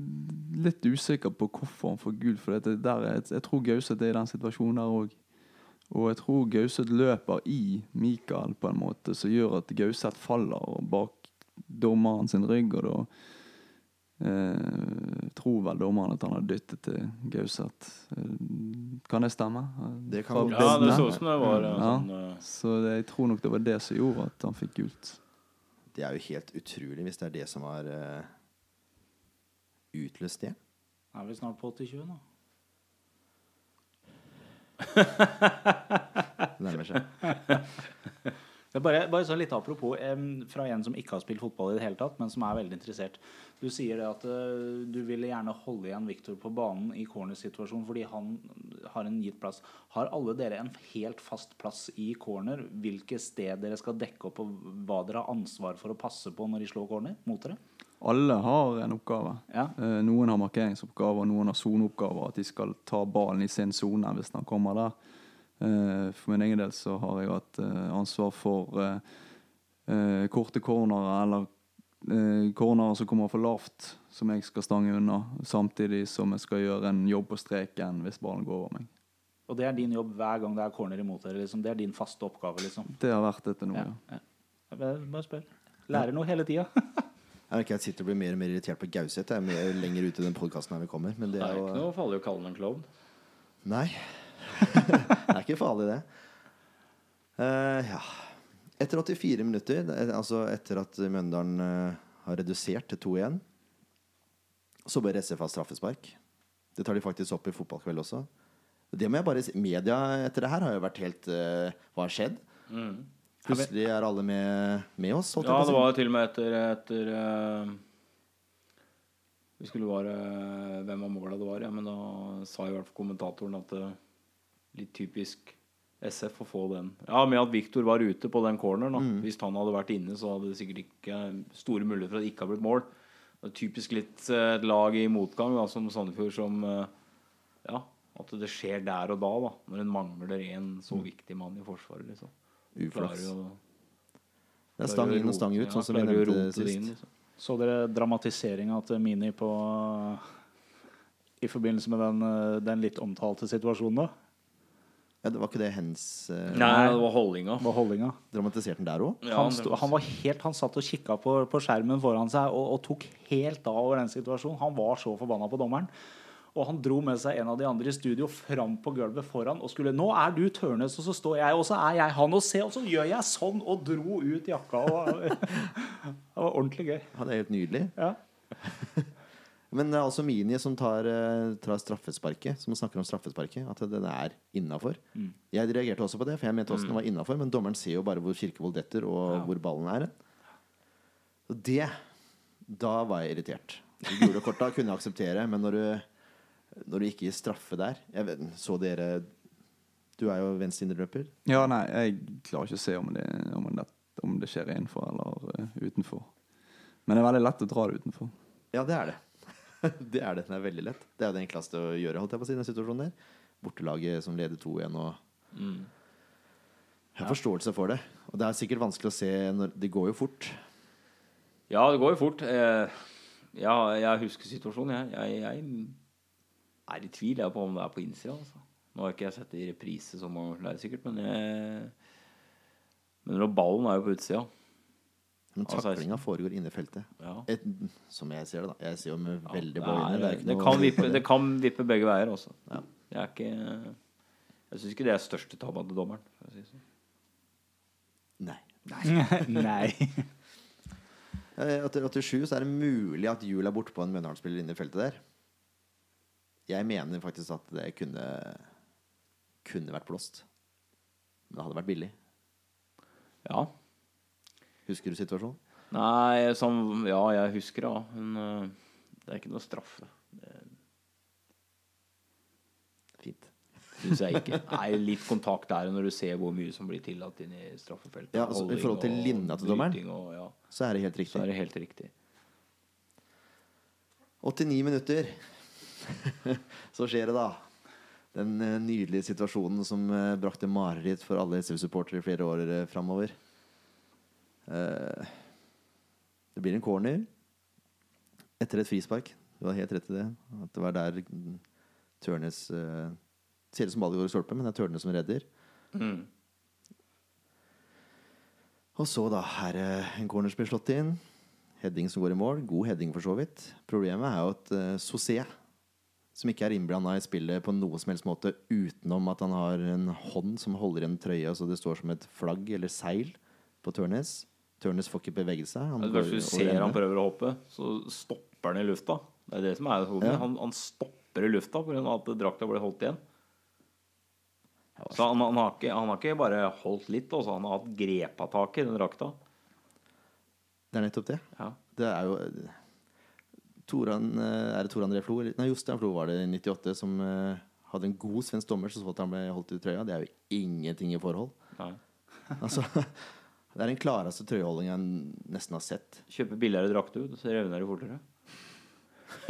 litt usikker på hvorfor han får gult. For det der, er- jeg, jeg tror Gauseth er i den situasjonen der òg. Og jeg tror Gauseth løper i Mikael på en måte som gjør at Gauseth faller bak dommeren sin rygg. Og da eh, tror vel dommeren at han har dyttet til Gauseth. Eh, Kan det stemme? Det kan Ja, det så ut som det var Ja. sånn uh... Så det, jeg tror nok det var det som gjorde at han fikk gult. Det er jo helt utrolig hvis det er det som har uh, utløst det. Er vi snart på 80-20 nå? Nærmer seg. Det er bare, bare sånn litt apropos fra en som ikke har spilt fotball i det hele tatt, men som er veldig interessert. Du sier det at eh, du ville gjerne holde igjen Viktor på banen i cornersituasjonen fordi han har en gitt plass. Har alle dere en helt fast plass i corner? Hvilke sted dere skal dekke opp, og hva dere har ansvar for å passe på når de slår corner mot dere? Alle har en oppgave. Ja. Eh, noen har markeringsoppgaver, noen har soneoppgaver. At de skal ta ballen i sin sone hvis den kommer der. Eh, for min egen del så har jeg hatt eh, ansvar for eh, korte cornerer eller cornerer som kommer for lavt, som jeg skal stange unna. Samtidig som jeg skal gjøre en jobb på streken hvis ballen går over meg. Og det er din jobb hver gang det er corner imot dere? Liksom. Det er din faste oppgave? liksom Det har vært det til nå, ja. ja. ja. Bare spør. Lærer noe hele tida. Jeg jeg sitter og blir mer og mer irritert på Gauseth. Jeg er mer lenger ute i den podkasten vi kommer. Men det Det er jo ikke jo noe farlig å kalle ham en klovn. Nei. Det er ikke farlig, det. Uh, ja. Etter 84 minutter, er- altså etter at Mjøndalen uh, har redusert til 2-1, så bør SF ha straffespark. Det tar de faktisk opp i Fotballkveld også. Det må jeg bare si. Media etter det her har jo vært helt uh, Hva har skjedd? Plutselig er alle med, med oss. Ja, det var jo til og med etter, etter uh, Vi skulle bare Hvem var måla det var, ja, men da sa i hvert fall kommentatoren at litt typisk SF å få den. Ja, med at Viktor var ute på den corneren. Mm. Hvis han hadde vært inne, så hadde det sikkert ikke store muligheter for at det ikke hadde blitt mål. Det er typisk litt eh, et lag i motgang, da, som Sandefjord, som eh, Ja, at det skjer der og da, da når en mangler en så viktig mann i forsvaret. liksom. Mm. Uflaks. Det er stang inn og stang ut, Ja, sånn som vi nevnte det sist. inn, liksom. Så dere dramatiseringa til Mini på I forbindelse med den, eh, den litt omtalte situasjonen, da? Ja, det var ikke det hens eh, Nei, det var holdninga. Var holdninga? Dramatiserte den der òg? Ja, han, sto, han var helt Han satt og kikka på, på skjermen foran seg og, og tok helt av over den situasjonen. Han var så forbanna på dommeren. Og han dro med seg en av de andre i studio fram på gulvet foran og skulle 'Nå er du Tørnes, og så står jeg, og så er jeg han, og se.' Og så gjør jeg sånn, og dro ut jakka. Og, det var ordentlig gøy. Ja, det er helt nydelig. Ja. Men det er altså Mini som tar, eh, tar straffesparket, som snakker om straffesparket. At den er innafor. Mm. Jeg reagerte også på det, for jeg mente også den var innafor. Men dommeren ser jo bare hvor Kirkevold detter, og hvor ballen er. Og det Da var jeg irritert. De gule korta kunne jeg akseptere, men når du, når du ikke gir straffe der jeg vet, Så dere Du er jo venstrehinderløper. Ja, nei, jeg klarer ikke å se om det, om det, om det skjer innenfor eller eh, utenfor. Men det er veldig lett å dra det utenfor. Ja, det er det. det er det. Den er veldig lett. Det er det enkleste å gjøre, holdt jeg på å si, den situasjonen der. Bortelaget som leder 2-1 og Mm. Jeg har forståelse for det. Og det er sikkert vanskelig å se når Det går jo fort. Ja, det går jo fort. Eh, ja, jeg husker situasjonen. Jeg, jeg, jeg er i tvil jeg, på om det er på innsida. Altså. Nå har ikke jeg sett det i reprise så mange sikkert, men jeg, Men ballen er jo på utsida. Men Ja, 16. taklinga foregår inne i feltet. Ja. Et, som jeg ser det, da. Jeg ser jo med Ja, veldig det, blå øyne. Det, kan vippe, det kan vippe begge veier også. Ja. Jeg er ikke Jeg syns ikke det er største tabben til dommeren. Si sånn. Nei. Nei. Eh, Etter 87 så er det mulig at hjul er bortpå en Mjøndalen-spiller inne i feltet der. Jeg mener faktisk at det kunne kunne vært blåst. Men det hadde vært billig. Ja. Husker du situasjonen? Nei, som Ja, jeg husker det, ja. men eh, det er ikke noe straffe. Det Fint. syns jeg ikke. Nei, litt kontakt der når du ser hvor mye som blir tillatt inn i straffefeltet. Ja, altså, i forhold til linja til dommeren? Og, ja, Så er det helt så riktig. er det helt riktig. 89 minutter. så skjer det, da. Den eh, nydelige situasjonen som eh, brakte mareritt for alle SV-supportere i flere år framover. Eh, det blir en corner etter et frispark. Du har helt rett i det. At det var der Tørnes uh, Ser ut som ballen går i stolpen, men det er Tørnes som redder. Mm. Og så da er det en corner som blir slått inn. Heading som går i mål. God heading, for så vidt. Problemet er jo at uh, Sosé, som ikke er innblanda i spillet på noe som helst måte utenom at han har en hånd som holder en trøye, så det står som et flagg eller seil på Tørnes. Tørnes får ikke bevege seg. Han første du ser han prøver å hoppe, så stopper han i lufta. Det er det som er hodet. Ja. Han, han stopper i lufta pga. at drakta ble holdt igjen. Så han, han, har ikke, han har ikke bare holdt litt, også, han har hatt grepa tak i den drakta. Det er nettopp det. Ja. Det er jo Toran, eh, Er det Tor André Flo? Nei, Jostein Flo var det i 98 som eh, hadde en god svensk dommer som så at han ble holdt i trøya. Det er jo ingenting i forhold. Nei. Altså, det er den klareste trøyeholdninga jeg nesten har sett. Kjøpe billigere drakt ut, så revner det fortere.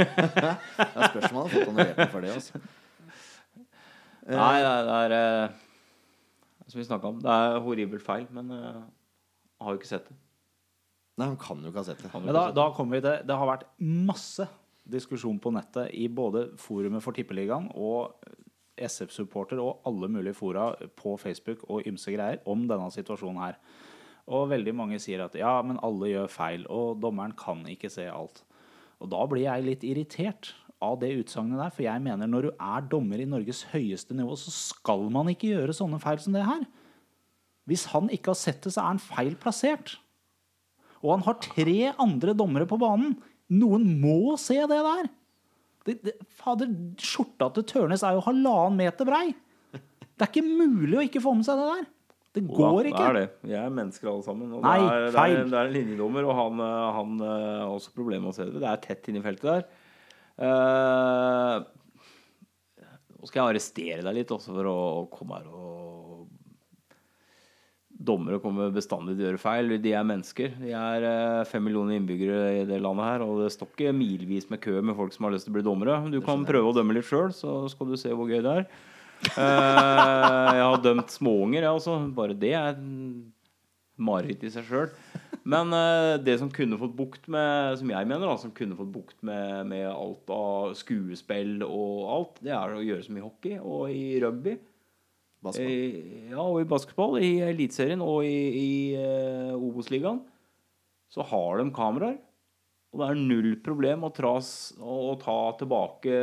Det er spørsmål om han har fått honorert for det. Også. Nei, det er, det er eh, Som vi snakka om, det er horribelt feil, men eh, jeg har jo ikke sett det. Nei, han kan jo ikke ha sett det. Men da, da kommer vi til Det har vært masse diskusjon på nettet i både forumet for Tippeligaen og SF-supporter og alle mulige fora på Facebook og ymse greier om denne situasjonen her. Og veldig mange sier at ja, men alle gjør feil, og dommeren kan ikke se alt. Og da blir jeg litt irritert av det utsagnet der, for jeg mener når du er dommer i Norges høyeste nivå, så skal man ikke gjøre sånne feil som det her. Hvis han ikke har sett det, så er han feil plassert. Og han har tre andre dommere på banen. Noen må se det der. Det, det, fader, skjorta til Tørnes er jo halvannen meter brei. Det er ikke mulig å ikke få med seg det der. Det går ikke. Det er det. Vi er mennesker alle sammen. Nei, det, er, det, er, det er en linjedommer, og han, eh, han eh, har også problemer med å se det. Det er tett inne i feltet der. Eh, nå skal jeg arrestere deg litt også for å komme her og Dommere kommer bestandig til å gjøre feil. De er mennesker. De er fem millioner innbyggere i det landet her, og det står ikke milvis med kø med folk som har lyst til å bli dommere. Du kan prøve å dømme litt sjøl, så skal du se hvor gøy det er. Eh, jeg har dømt småunger, jeg også. Bare det er mareritt i seg sjøl. Men eh, det som kunne fått bukt med Som jeg mener da, som kunne fått bukt med, med alt av skuespill og alt, det er å gjøre som i hockey og i rugby. I, ja, og i basketball, i Eliteserien og i, i uh, Obos-ligaen. Så har de kameraer. Og det er null problem å, tras, å, å ta tilbake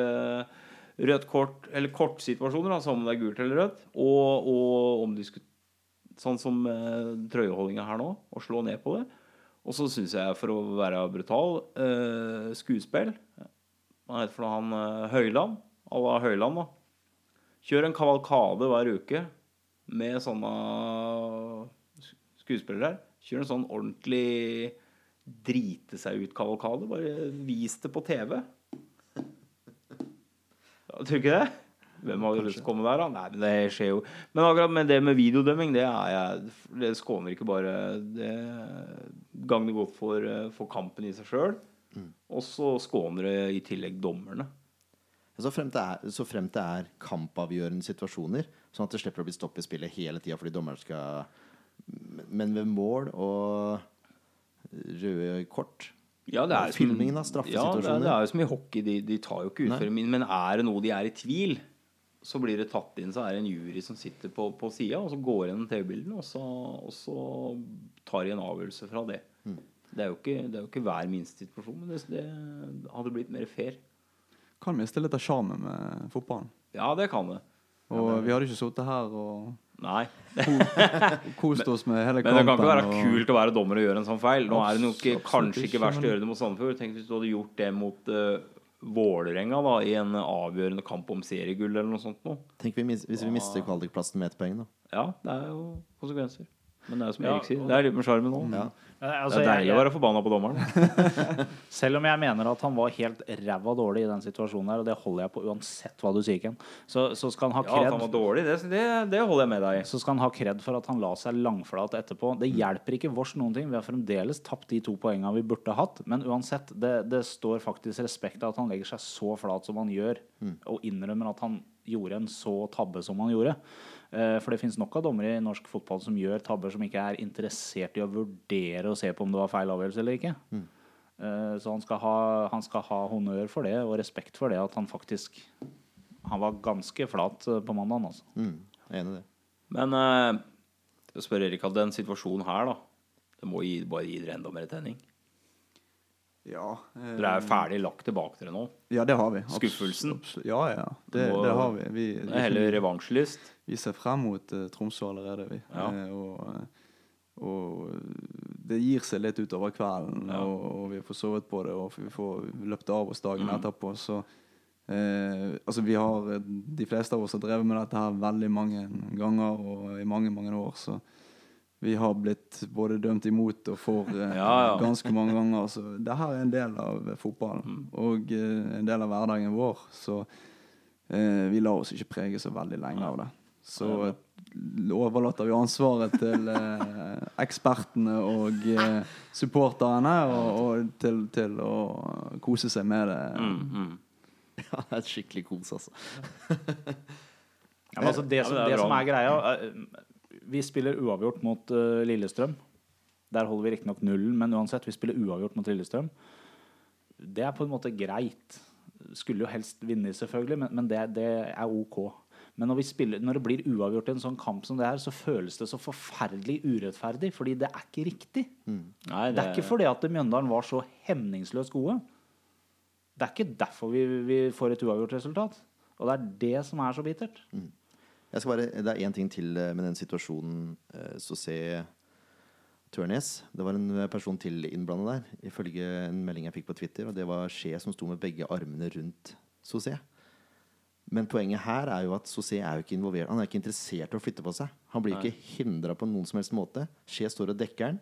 rødt kort, eller kortsituasjoner, da, som om det er gult eller rødt, og, og omdiskut... Sånn som eh, trøyeholdninga her nå, og slå ned på det. Og så syns jeg, for å være brutal, eh, skuespill Hva heter for noe, han eh, Høyland? Alla Høyland, da. Kjør en kavalkade hver uke med sånne skuespillere her. Kjør en sånn ordentlig drite seg ut-kavalkade. Bare vis det på TV. Tror du ikke det? Hvem hadde lyst til å komme der, da? Nei, men det skjer jo. Men akkurat med det med videodømming, det er jeg Det skåner ikke bare Det gagner godt for, eh, for kampen i seg sjøl. Og så skåner det i tillegg dommerne. Så frem, til er, så fremt det er kampavgjørende situasjoner, sånn at det slipper å bli stopp i spillet hele tida fordi dommeren skal Men ved mål og røde kort Ja, det er som- Filmingen av straffesituasjoner. Ja, det, det er jo som i hockey. De, de tar jo ikke Nei. utføringen. Men er det noe de er i tvil, så blir det tatt inn. Så er det en jury som sitter på, på sida, og så går gjennom TV-bildene, og, og så tar de en avgjørelse fra det. Mm. Det er jo ikke, det er jo ikke hver minste situasjon, men det, det hadde blitt mer fair. Kan miste litt av sjarmen med fotballen. Ja, det kan det. Og vi hadde ikke sittet her og Nei. kost oss med hele Men det kan ikke være og- kult å være dommer og gjøre en sånn feil. Nå er det nok Absolutt kanskje ikke ikke, verst å gjøre det mot Sandefjord. Tenk hvis du hadde gjort det mot uh, Vålerenga da, i en avgjørende kamp om seriegull eller noe sånt noe. Tenk vi hvis vi mister kvalikplassen med ett poeng, da. Ja, det er jo konsekvenser. Men det er jo som Ja, Erik sier, det er litt med sjarmen òg. Ja. Altså, Det er deilig å være forbanna på dommeren. Selv om jeg mener at han var helt ræva dårlig i den situasjonen her, og det holder jeg på uansett hva du sier, Ken, så, så skal han ha Ja, at han var dårlig, det, det, det holder jeg med deg i. Så skal han ha kred for at han la seg langflat etterpå. Det hjelper ikke vårs noen ting. Vi har fremdeles tapt de to poengene vi burde hatt. Men uansett, det, det står faktisk respekt av at han legger seg så flat som han gjør, og innrømmer at han gjorde en så tabbe som han gjorde. Eh, For det finnes nok av dommere i norsk fotball som gjør tabber som ikke er interessert i å vurdere og se på om det var feil avgjørelse eller ikke. Mm. Så han skal, ha, han skal ha honnør for det og respekt for det at han faktisk Han var ganske flat eh, på mandagen, Altså. Mm, jeg er enig i det. Men uh, jeg spør Erik at den situasjonen her, da Det må gi, bare gi dere enda mer tenning. Ja, eh, Dere er ferdig lagt tilbake dere nå. ja, det har vi. Abs- Skuffelsen? abs- Ja, ja. Det, må- det har vi. Vi, Det er heller revansjlyst? vi ser frem mot uh, Tromsø allerede, vi. Ja. Eh, og, eh, og det gir seg litt utover kvelden, Ja. og, og vi får sovet på det, og vi får løpt av oss dagen Mm. etterpå. Så eh, altså vi har eh, De fleste av oss har drevet med dette her veldig mange ganger og i mange, mange år, så vi har blitt både dømt imot og for eh, Ja, ja. ganske mange ganger. Så det her er en del av fotballen Mm. og eh, en del av hverdagen vår. Så Eh, vi lar oss ikke prege så veldig lenge av det. Så overlater vi ansvaret til eh, ekspertene og eh, supporterne og, og til, til å kose seg med det. Mm, mm. Ja, det er et skikkelig kos, altså. Ja, men altså det, som, det som er greia eh, Vi spiller uavgjort mot uh, Lillestrøm. Der holder vi riktignok nullen, men uansett, vi spiller uavgjort mot Lillestrøm. Det er på en måte greit. Skulle jo helst vinne, selvfølgelig, men, men det, det er ok. Men når, vi spiller, når det blir uavgjort i en sånn kamp som det her, så føles det så forferdelig urettferdig. Fordi det er ikke riktig. Nei, Det er ikke fordi at Mjøndalen var så hemningsløst gode. Det er ikke derfor vi, vi får et uavgjort resultat. Og det er det som er så bittert. Skal bare, det er én ting til eh, med den situasjonen eh, Sosé Tørnes. Det var en eh, person til innblandet der, ifølge en melding jeg fikk på Twitter. Og det var Skje som sto med begge armene rundt Sosé. Men poenget her er jo at Sosé er jo ikke involvert. Han er ikke interessert i å flytte på seg. Han blir ikke hindra på noen som helst måte. Skje står og dekker han.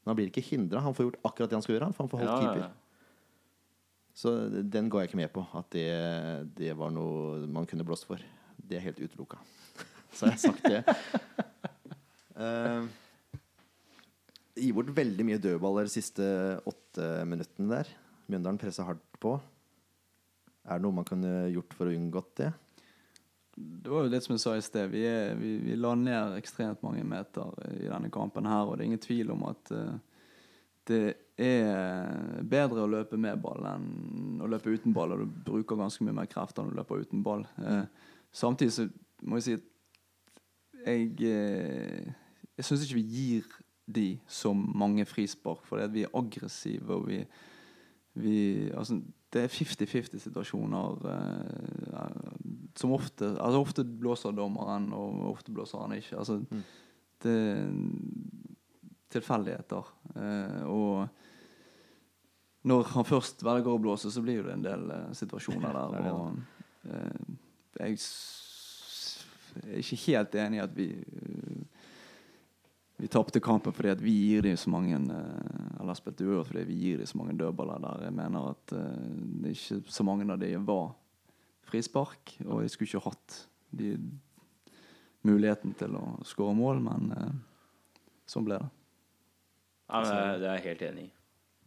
Men han blir ikke hindra. Han får gjort akkurat det han skal gjøre. For han får holdt Ja, ja, keeper. ja. Så den ga jeg ikke med på. At det, det var noe man kunne blåst for. Det er helt utelukka. Så jeg har sagt det. Uh, gi bort veldig mye dødballer de siste åtte minuttene der. Mjøndalen pressa hardt på. Er det noe man kunne gjort for å unngått det? Det var jo litt som jeg sa i sted. Vi, er, vi, vi la ned ekstremt mange meter i denne kampen her, og det er ingen tvil om at uh, det er bedre å løpe med ball enn å løpe uten ball, og du bruker ganske mye mer krefter når du løper uten ball. Eh, samtidig så må jeg si at jeg eh, Jeg syns ikke vi gir de så mange frispark, fordi at vi er aggressive og vi, vi altså, det er 50-50-situasjoner eh, som ofte Altså ofte blåser dommeren, og ofte blåser han ikke. Altså, det er tilfeldigheter. Eh, og når han først velger å blåse, så blir det en del eh, situasjoner der. Det er og eh, jeg er ikke helt enig i at vi eh, vi tapte kampen fordi at vi gir dem så mange eh, Eller spilte uavgjort fordi vi gir dem så mange dødballer der. Jeg mener at eh, det er ikke så mange av dem var frispark, og jeg skulle ikke hatt de muligheten til å skåre mål, men sånn ble det. Ja, men det, er jeg helt enig i.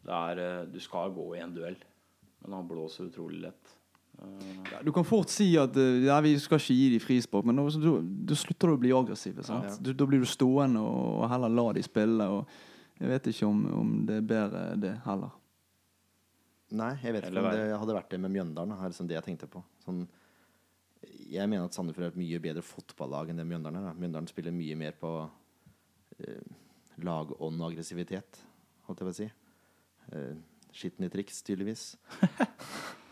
Det du skal gå i en duell, men han blåser utrolig lett. Ja, du kan fort si at eh, ja, vi skal ikke gi dem frispark, men da, slutter du å bli aggressiv. Ja. Du, da blir du stående og, og heller la de spille. Og jeg vet ikke om, om det er bedre det heller. Nei, jeg vet ikke om det hadde vært det med Mjøndalen. Er liksom det jeg tenkte på. Sånn, jeg mener at Sandefjord er et mye bedre fotballag enn det Mjøndalen er. Da. Mjøndalen spiller mye mer på eh, lagånd og aggressivitet, holdt jeg på å si. Eh, skitne triks, tydeligvis.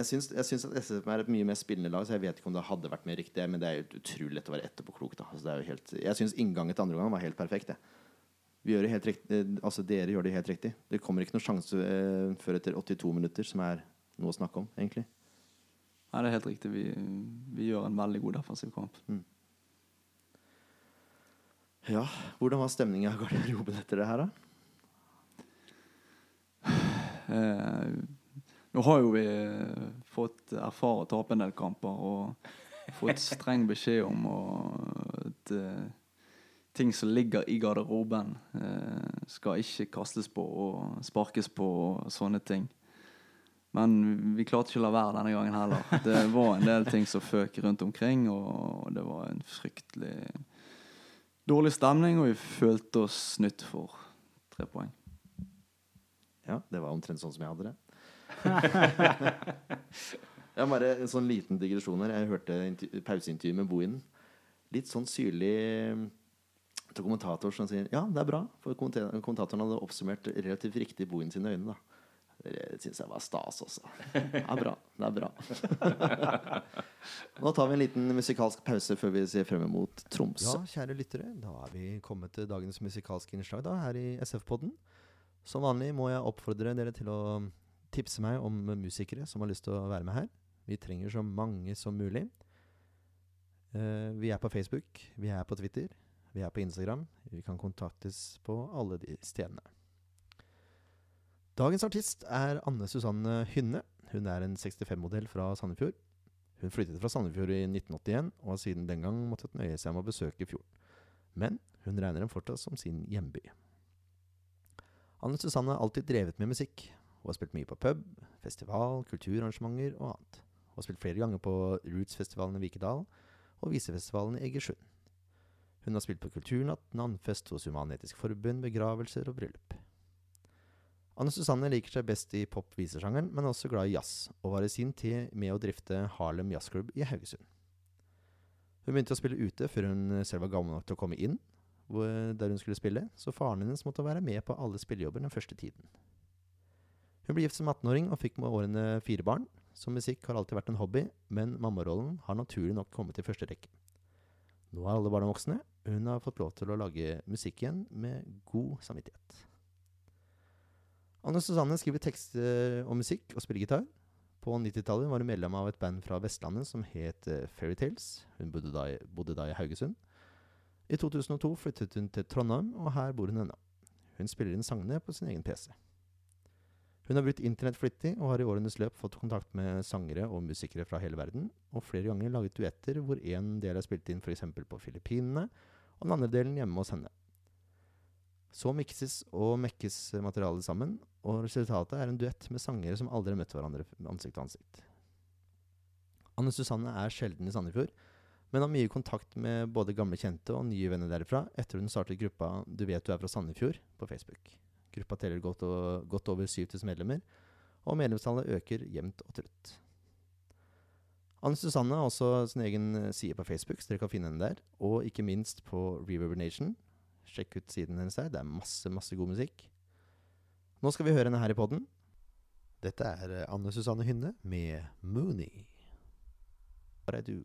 Jeg syns, jeg syns at SF er et mye mer spillende lag, så jeg vet ikke om det hadde vært mer riktig. Men det er jo utrolig lett å være etterpåklok. Altså, det jo helt, jeg syns inngangen til andre omgang var helt perfekt. Gjør det helt riktig, eh, altså Dere gjør det helt riktig. Det kommer ikke noen sjanse eh, før etter 82 minutter, som er noe å snakke om, egentlig. Nei, det er helt riktig. Vi, vi gjør en veldig god defensiv kamp. Ja, Hvordan var stemninga i garderoben etter det her, da? Eh, nå har jo vi eh, fått erfare å tape en del kamper og fått streng beskjed om at eh, ting som ligger i garderoben, eh, skal ikke kastes på og sparkes på og sånne ting. Men vi klarte ikke å la være denne gangen heller. Det var en del ting som føk rundt omkring, og det var en fryktelig dårlig stemning, og vi følte oss snytt for tre poeng. Ja, det var omtrent sånn som jeg hadde det. ja, bare en sånn liten digresjon her. Jeg hørte pauseintervjuet pauseintervju med Bohinen. Litt sånn syrlig eh, til kommentator som sier ja, det er bra. For kommentatoren hadde oppsummert relativt riktig Bohin sine øyne. da Det syns jeg var stas også. Det er bra. Det er bra. Nå tar vi en liten musikalsk pause før vi ser frem mot Tromsø. Ja, kjære lyttere. Da er vi kommet til dagens musikalske innslag da, her i SF-podden. Som vanlig må jeg oppfordre dere til å tipse meg om musikere som har lyst til å være med her. Vi trenger så mange som mulig. Uh, vi er på Facebook, vi er på Twitter, vi er på Instagram. Vi kan kontaktes på alle de stedene. Dagens artist er Anne Susanne Hynne. Hun er en 65-modell fra Sandefjord. Hun flyttet fra Sandefjord i 1981 og har siden den gang måttet nøye seg med å besøke fjorden. Men hun regner den fortsatt som sin hjemby. Anne Susanne har alltid drevet med musikk. Hun har spilt mye på pub, festival, kulturarrangementer og annet. Hun har spilt flere ganger på Roots-festivalen i Vikedal og Visefestivalen i Egersund. Hun har spilt på Kulturnatt, navnfest hos Human-Etisk Forbund, begravelser og bryllup. Anne Susanne liker seg best i pop-visesjangeren, men er også glad i jazz, og var i sin tid med å drifte Harlem Jazzklubb i Haugesund. Hun begynte å spille ute før hun selv var gammel nok til å komme inn, der hun skulle spille, så faren hennes måtte være med på alle spillejobber den første tiden. Hun ble gift som 18-åring og fikk med årene fire barn, så musikk har alltid vært en hobby, men mammarollen har naturlig nok kommet i første rekke. Nå er alle barna voksne, hun har fått lov til å lage musikk igjen med god samvittighet. Anne Susanne skriver tekster og musikk og spiller gitar. På 90-tallet var hun medlem av et band fra Vestlandet som het eh, Fairytales. Hun bodde da, i- bodde da i Haugesund. I 2002 flyttet hun til Trondheim, og her bor hun ennå. Hun spiller inn sangene på sin egen PC. Hun har brukt internett flittig, og har i årenes løp fått kontakt med sangere og musikere fra hele verden, og flere ganger laget duetter hvor en del er spilt inn f.eks. på Filippinene, og den andre delen hjemme hos henne. Så mikses og mekkes materialet sammen, og resultatet er en duett med sangere som aldri har møtt hverandre ansikt til ansikt. Anne Susanne er sjelden i Sandefjord, men har mye kontakt med både gamle kjente og nye venner derfra etter hun startet gruppa Du vet du er fra Sandefjord på Facebook. Gruppa teller godt, og, godt over 7000 medlemmer, og medlemstallet øker jevnt og trutt. Anne Susanne har også sin egen side på Facebook, så dere kan finne henne der. Og ikke minst på Reverber Nation. Sjekk ut siden hennes der. Det er masse, masse god musikk. Nå skal vi høre henne her i podden. Dette er eh, Anne Susanne Hynne med Mooney. What I do.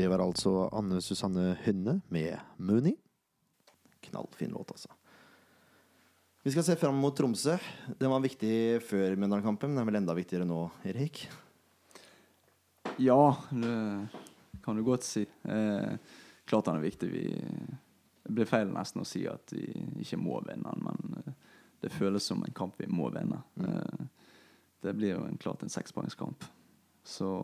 Det var altså Anne Susanne Hønne med Mooney. Knallfin låt, altså. Vi skal se fram mot Tromsø. Den var viktig før Mjøndalen-kampen, men den er vel enda viktigere nå, Erik? Ja, det kan du godt si. Eh, klart den er viktig. Vi, det blir feil nesten å si at vi ikke må vinne den, men eh, det føles som en kamp vi må vinne. Eh, det blir jo en, klart en sekspoengskamp. Så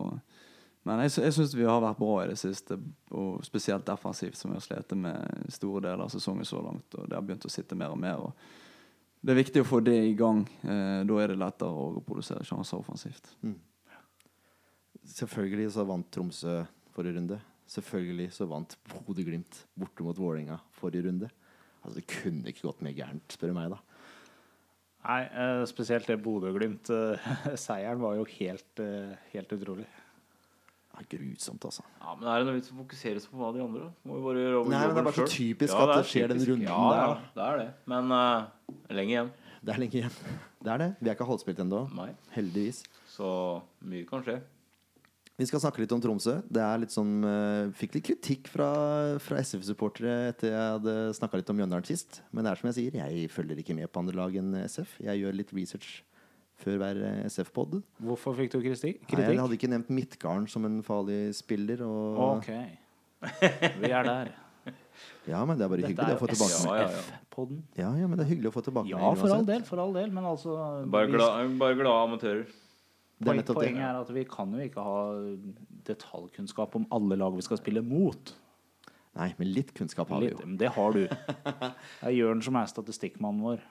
Men jeg, jeg syns vi har vært bra i det siste, og spesielt defensivt, som vi har slitt med store deler av sesongen så langt. Og det har begynt å sitte mer og mer. Og det er viktig å få det i gang. Eh, da er det lettere å produsere sjanser offensivt. Selvfølgelig så vant Tromsø forrige runde. Selvfølgelig så vant Bodø-Glimt borte mot Vålerenga forrige runde. Altså Det kunne ikke gått mer gærent, spør du meg, da. Nei, eh, spesielt det Bodø-Glimt-seieren var jo helt, eh, helt utrolig. Det er grusomt, altså. Ja, men er det noe vits å fokusere seg på hva de andre? Må vi bare gjøre over Nei, men det er bare så typisk Ja, at det det skjer den typisk. runden ja, der, Ja, det er det. Men uh, lenge igjen. Det er lenge igjen. Det er det. Vi er ikke halvspilt ennå. Heldigvis. Så mye kan skje. Vi skal snakke litt om Tromsø. Det er litt sånn, uh, Fikk litt kritikk fra, fra SF-supportere etter jeg hadde snakka litt om Mjøndalen sist. Men det er som jeg sier, jeg følger ikke med på andre lag enn SF. Jeg gjør litt research før hver eh, SF-pod. Hvorfor fikk du kritikk? Nei, Jeg hadde ikke nevnt Midtgarden som en farlig spiller. Og, Ok. Vi er der. Ja, men det er bare Dette hyggelig er å få tilbake. Ja, ja, ja. Ja, ja, men det er hyggelig å få tilbake. Ja, for all del, for all del. Men altså Bare glad bare glade amatører. Det er det. Poenget er at vi kan jo ikke ha detaljkunnskap om alle lag vi skal spille mot. Nei, men litt kunnskap har vi jo. men det har du. Det er Jørn som er statistikkmannen vår.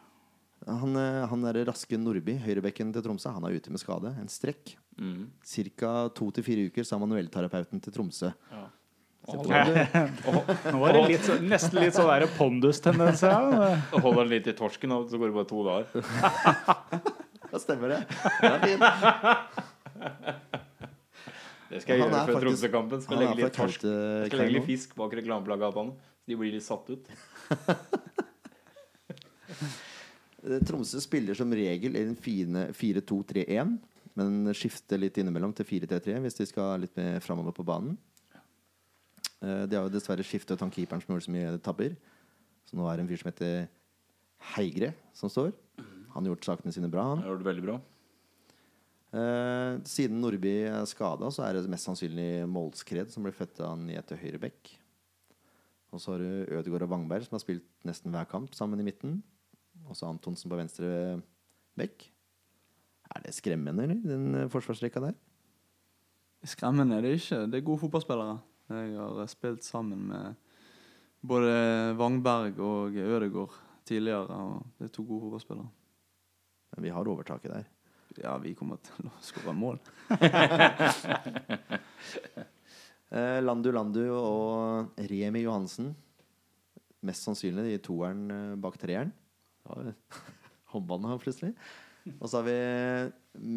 Han, eh, han der raske Nordby, høyrebekken til Tromsø, han er ute med skade. En strekk. Mm. Ca. to til fire uker, sa manuellterapeuten til Tromsø. Ja. Så Nå var det litt, så- nesten litt sånn der pondus-tendenser. Ja. holder han litt i torsken, og så går det bare to dager. Da stemmer det. Er. Det skal jeg Han gjøre er før Tromsø-kampen. Skal er legge litt torsk skal legge litt fisk bak reklameplakatene. Så de blir litt satt ut. Eh, Tromsø spiller som regel i en fine 4-2-3-1, men skifter litt innimellom til 4-3-3 hvis de skal litt mer framover på banen. Eh, De har jo dessverre skiftet han keeperen som gjorde så mye tabber. Så nå er det en fyr som heter Heigre, som står. Han har gjort sakene sine bra, han. Har gjort det veldig bra. Eh, siden Nordby er skada, så er det mest sannsynlig Målskred som blir født av ned til høyre bekk. Og så har du Ødegaard og Wangberg, som har spilt nesten hver kamp sammen i midten. Og så Antonsen på venstre bekk. Er det skremmende, eller, den eh, forsvarsrekka der? Skremmende er det ikke. Det er gode fotballspillere. Jeg har eh, spilt sammen med både Wangberg og Ødegaard tidligere. Og det er to gode fotballspillere. Men vi har overtaket der. Ja, vi kommer til å skåre mål. Eh, Landu Landu og Remi Johansen. Mest sannsynlig de toeren bak treeren. Håndballen har plutselig. Og så har vi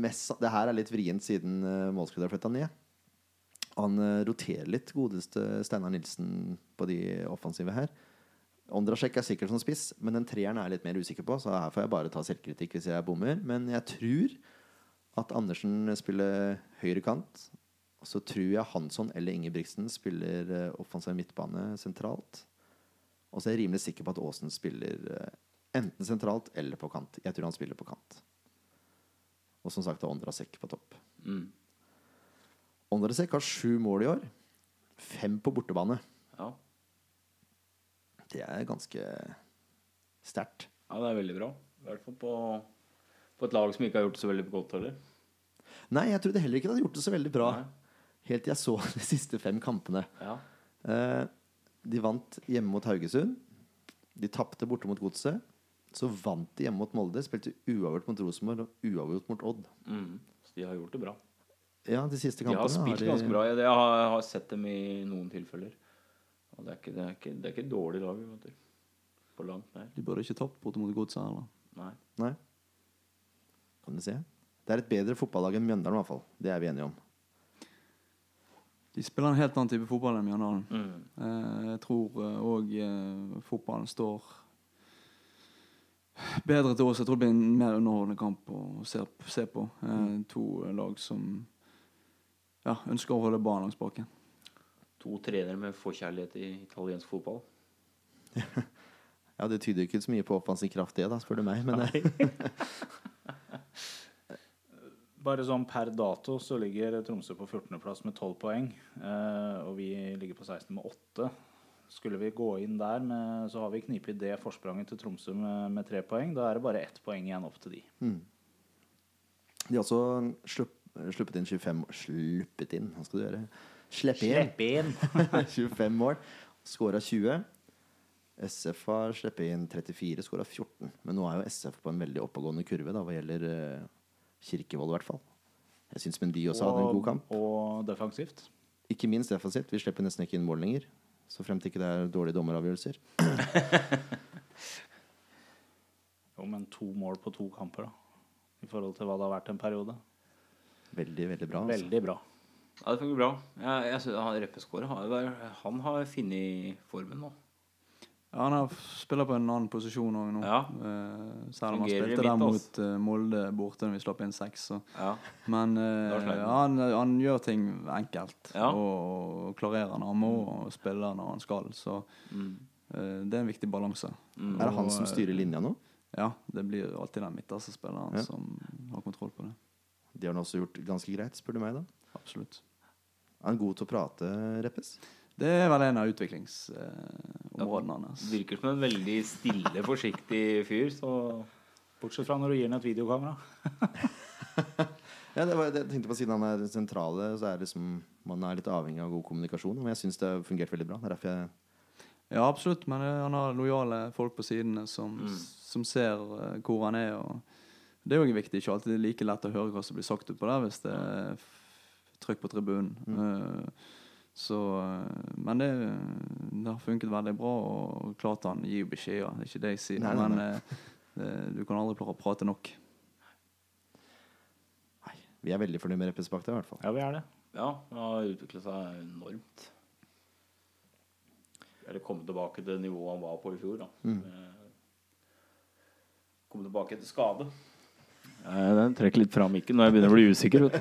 mest Det her er litt vrient siden uh, Målskred har flytta ned. Han eh, roterer litt, godeste Steinar Nilsen, på de offensive her. Ondrasjek er sikkert som spiss, men den treeren er jeg litt mer usikker på. Så her får jeg bare ta selvkritikk hvis jeg bommer. Men jeg tror at Andersen spiller høyre kant. Og så tror jeg Hansson eller Ingebrigtsen spiller eh, offensiv midtbane sentralt. Og så er jeg rimelig sikker på at Aasen spiller eh, enten sentralt eller på kant. Jeg tror han spiller på kant. Og som sagt, Ondrasek på topp. Mm. Ondrasek har sju mål i år. Fem på bortebane. Ja. Det er ganske sterkt. ja, det er veldig bra. I hvert fall på, på et lag som ikke har gjort det så veldig godt heller. Nei, jeg trodde heller ikke det hadde gjort det så veldig bra. Nei. Helt til jeg så de siste fem kampene. Ja. Eh, de vant hjemme mot Haugesund. De tapte borte mot Godset. Så vant de hjemme mot Molde. Spilte uavgjort mot Rosenborg og uavgjort mot Odd. Mm. Så de har gjort det bra. Ja, de siste De kampene har spilt de- ganske bra. Jeg, har, jeg har sett dem i noen tilfeller. Og det er ikke, det er ikke, det er ikke et dårlig lag. På langt nær. De burde ikke tapt borte mot Godset. heller. Nei. Nei. Kan du se. Det er et bedre fotballag enn Mjøndalen, i hvert fall. Det er vi enige om. De spiller en helt annen type fotball enn Mjøndalen. Mm. Eh, jeg tror òg eh, fotballen står bedre til oss. Jeg tror det blir en mer underholdende kamp å se, se på. Eh, to lag som ja, ønsker å holde ballen langs baken. To trenere med forkjærlighet i italiensk fotball. Ja, Det tyder ikke så mye på offensiv kraft, det, da, spør du meg. Men eh, Bare sånn per dato så ligger Tromsø på 14.-plass med 12 poeng. Eh, og vi ligger på 16. med 8. Skulle vi gå inn der, med, så har vi knipet det forspranget til Tromsø med, med tre poeng. Da er det bare ett poeng igjen opp til de. de har også slupp, sluppet inn 25 Sluppet inn, hva skal du gjøre? Slippe inn! inn! 25 mål. Skåra 20. SF har sluppet inn 34, skåra 14. Men nå er jo SF på en veldig oppadgående kurve da, hva gjelder eh, Kirkevold, i hvert fall. Jeg syns Mendy også hadde en god kamp. Og defensivt. Ikke minst defensivt. Vi slipper nesten ikke inn mål lenger. Så frem til ikke det er dårlige dommeravgjørelser. Jo, men to mål på to kamper, da. I forhold til hva det har vært en periode. Veldig, veldig bra. Altså. Veldig bra. Ja, det fungerer bra. Jeg, jeg synes, han Reppeskåret han har funnet formen nå. Ja, han har spiller på en annen posisjon òg nå. Ja. Uh, selv om han spilte der mot uh, Molde borte når vi slapp inn seks. Ja. Men eh, han. han, gjør ting enkelt. Ja. Og, og klarerer når han må, og spiller når han skal. Så Mm. det er en viktig balanse. Mm. Er det han som styrer linja nå? Ja, det blir alltid den midterste spilleren Ja. som har kontroll på det. De har han også gjort ganske greit, spør du meg. da Absolutt. Er han god til å prate, Reppes? Det er vel en av utviklingsområdene hans. Virker som en veldig stille, forsiktig fyr. Så Bortsett fra når du gir ham et videokamera. Ja, det var, det, jeg tenkte på Siden han er sentrale, så er liksom, man er litt avhengig av god kommunikasjon. Men jeg syns det har fungert veldig bra. Det er derfor jeg Ja, absolutt, men eh, han har lojale folk på sidene som, Mm. som ser eh, hvor han er. Og det er jo viktig. Ikke alltid like lett å høre hva som blir sagt utpå der hvis det er trykk på tribunen. Eh, så eh, Men det, det har funket veldig bra, og klart han gir jo beskjeder. Det er ikke det jeg sier, Nei, men nei. eh, det, du kan aldri klare å prate nok. Nei, vi er veldig fornøyd med Reppespakta, i hvert fall. Ja, vi er det. ja, det har utviklet seg enormt. Eller kommet tilbake til nivået han var på i fjor. da mm. Komme tilbake etter skade. Eh, Den trekker litt fra mikken når jeg begynner å bli usikker.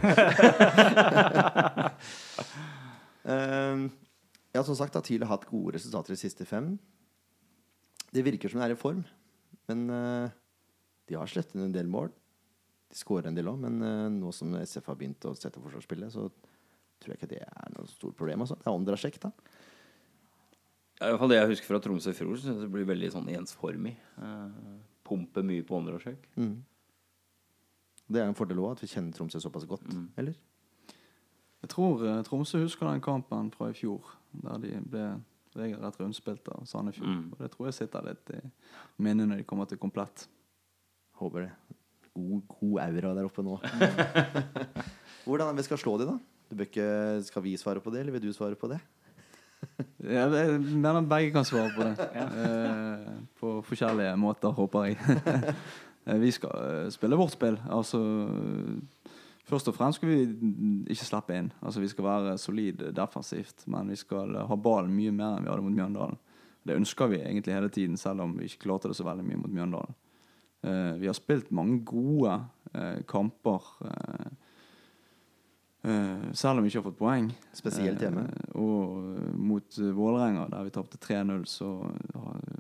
Eh, ja, som sagt, da, TIL har hatt gode resultater de siste fem. Det virker som det er i form, men uh, de har slettet en del mål. De skårer en del òg, men uh, nå som SF har begynt å sette forsvarsspillet, så tror jeg ikke det er noe stort problem. Også. Det er Ondrasjek, da. Ja, I hvert fall det jeg husker fra Tromsø i fjor, så det blir veldig sånn ensformig. Uh, Pumper mye på Åndalsjøk. Mm. Det er en fordel òg, at vi kjenner Tromsø såpass godt. Mm. Eller? Jeg tror eh, Tromsø husker den kampen fra i fjor, der de ble regelrett rundspilt av Sandefjord. Mm. Og det tror jeg sitter litt i minnet når de kommer til komplett. Håper det. God, god aura der oppe nå. Hvordan vi skal slå de, da? Du bør ikke, skal vi svare på det, eller vil du svare på det? Jeg mener begge kan svare på det. Eh, på forskjellige måter, håper jeg. Eh, vi skal spille vårt spill. Altså Først og fremst skal vi ikke slippe inn. Altså Vi skal være solid defensivt, men vi skal ha ballen mye mer enn vi hadde mot Mjøndalen. Det ønsker vi egentlig hele tiden, selv om vi ikke klarte det så veldig mye mot Mjøndalen. Uh, vi har spilt mange gode uh, kamper, uh, selv om vi ikke har fått poeng. Spesielt hjemme. Og mot Vålerenga, der vi tapte 3-0, så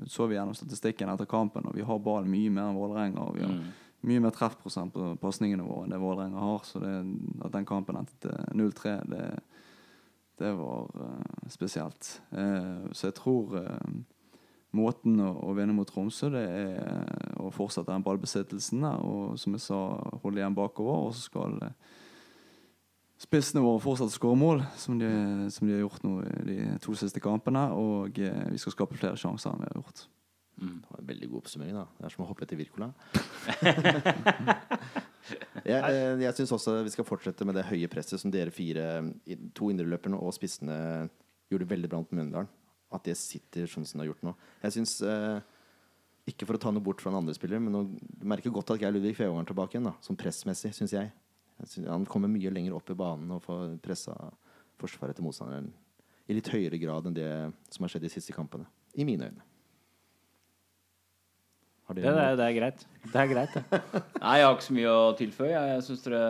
så vi gjennom statistikken etter kampen, og vi har ballen mye mer enn Vålerenga. Og vi har Mm. Mye mer treffprosent på pasningene våre enn det Vålerenga har. Så det, at den kampen endte til 0-3, det, det var uh, spesielt. Uh, så jeg tror uh, måten å, å vinne mot Tromsø, det er å fortsette den ballbesittelsen der, og som jeg sa, holde igjen bakover. Og så skal spissene våre fortsette å skåre mål, som de, som de har gjort nå i de to siste kampene. Og vi skal skape flere sjanser enn vi har gjort. Mm. Det var en veldig god oppsummering. da Det er som å hoppe etter Wirkola. jeg eh, jeg syns også vi skal fortsette med det høye presset som dere fire, to indreløperne og spissene, gjorde veldig bra mot Mjøndalen. At det sitter sånn som det har gjort nå. Jeg syns eh, Ikke for å ta noe bort fra en andre spiller, men du merker godt at Geir Ludvig Fevang er tilbake igjen, da, som pressmessig, syns jeg. jeg synes, han kommer mye lenger opp i banen og får pressa forsvaret til motstanderen i litt høyere grad enn det som har skjedd de siste kampene. I mine øyne. Har Det, det, er, det er greit. Det er greit, det. Nei, jeg har ikke så mye å tilføye. Jeg, jeg syns dere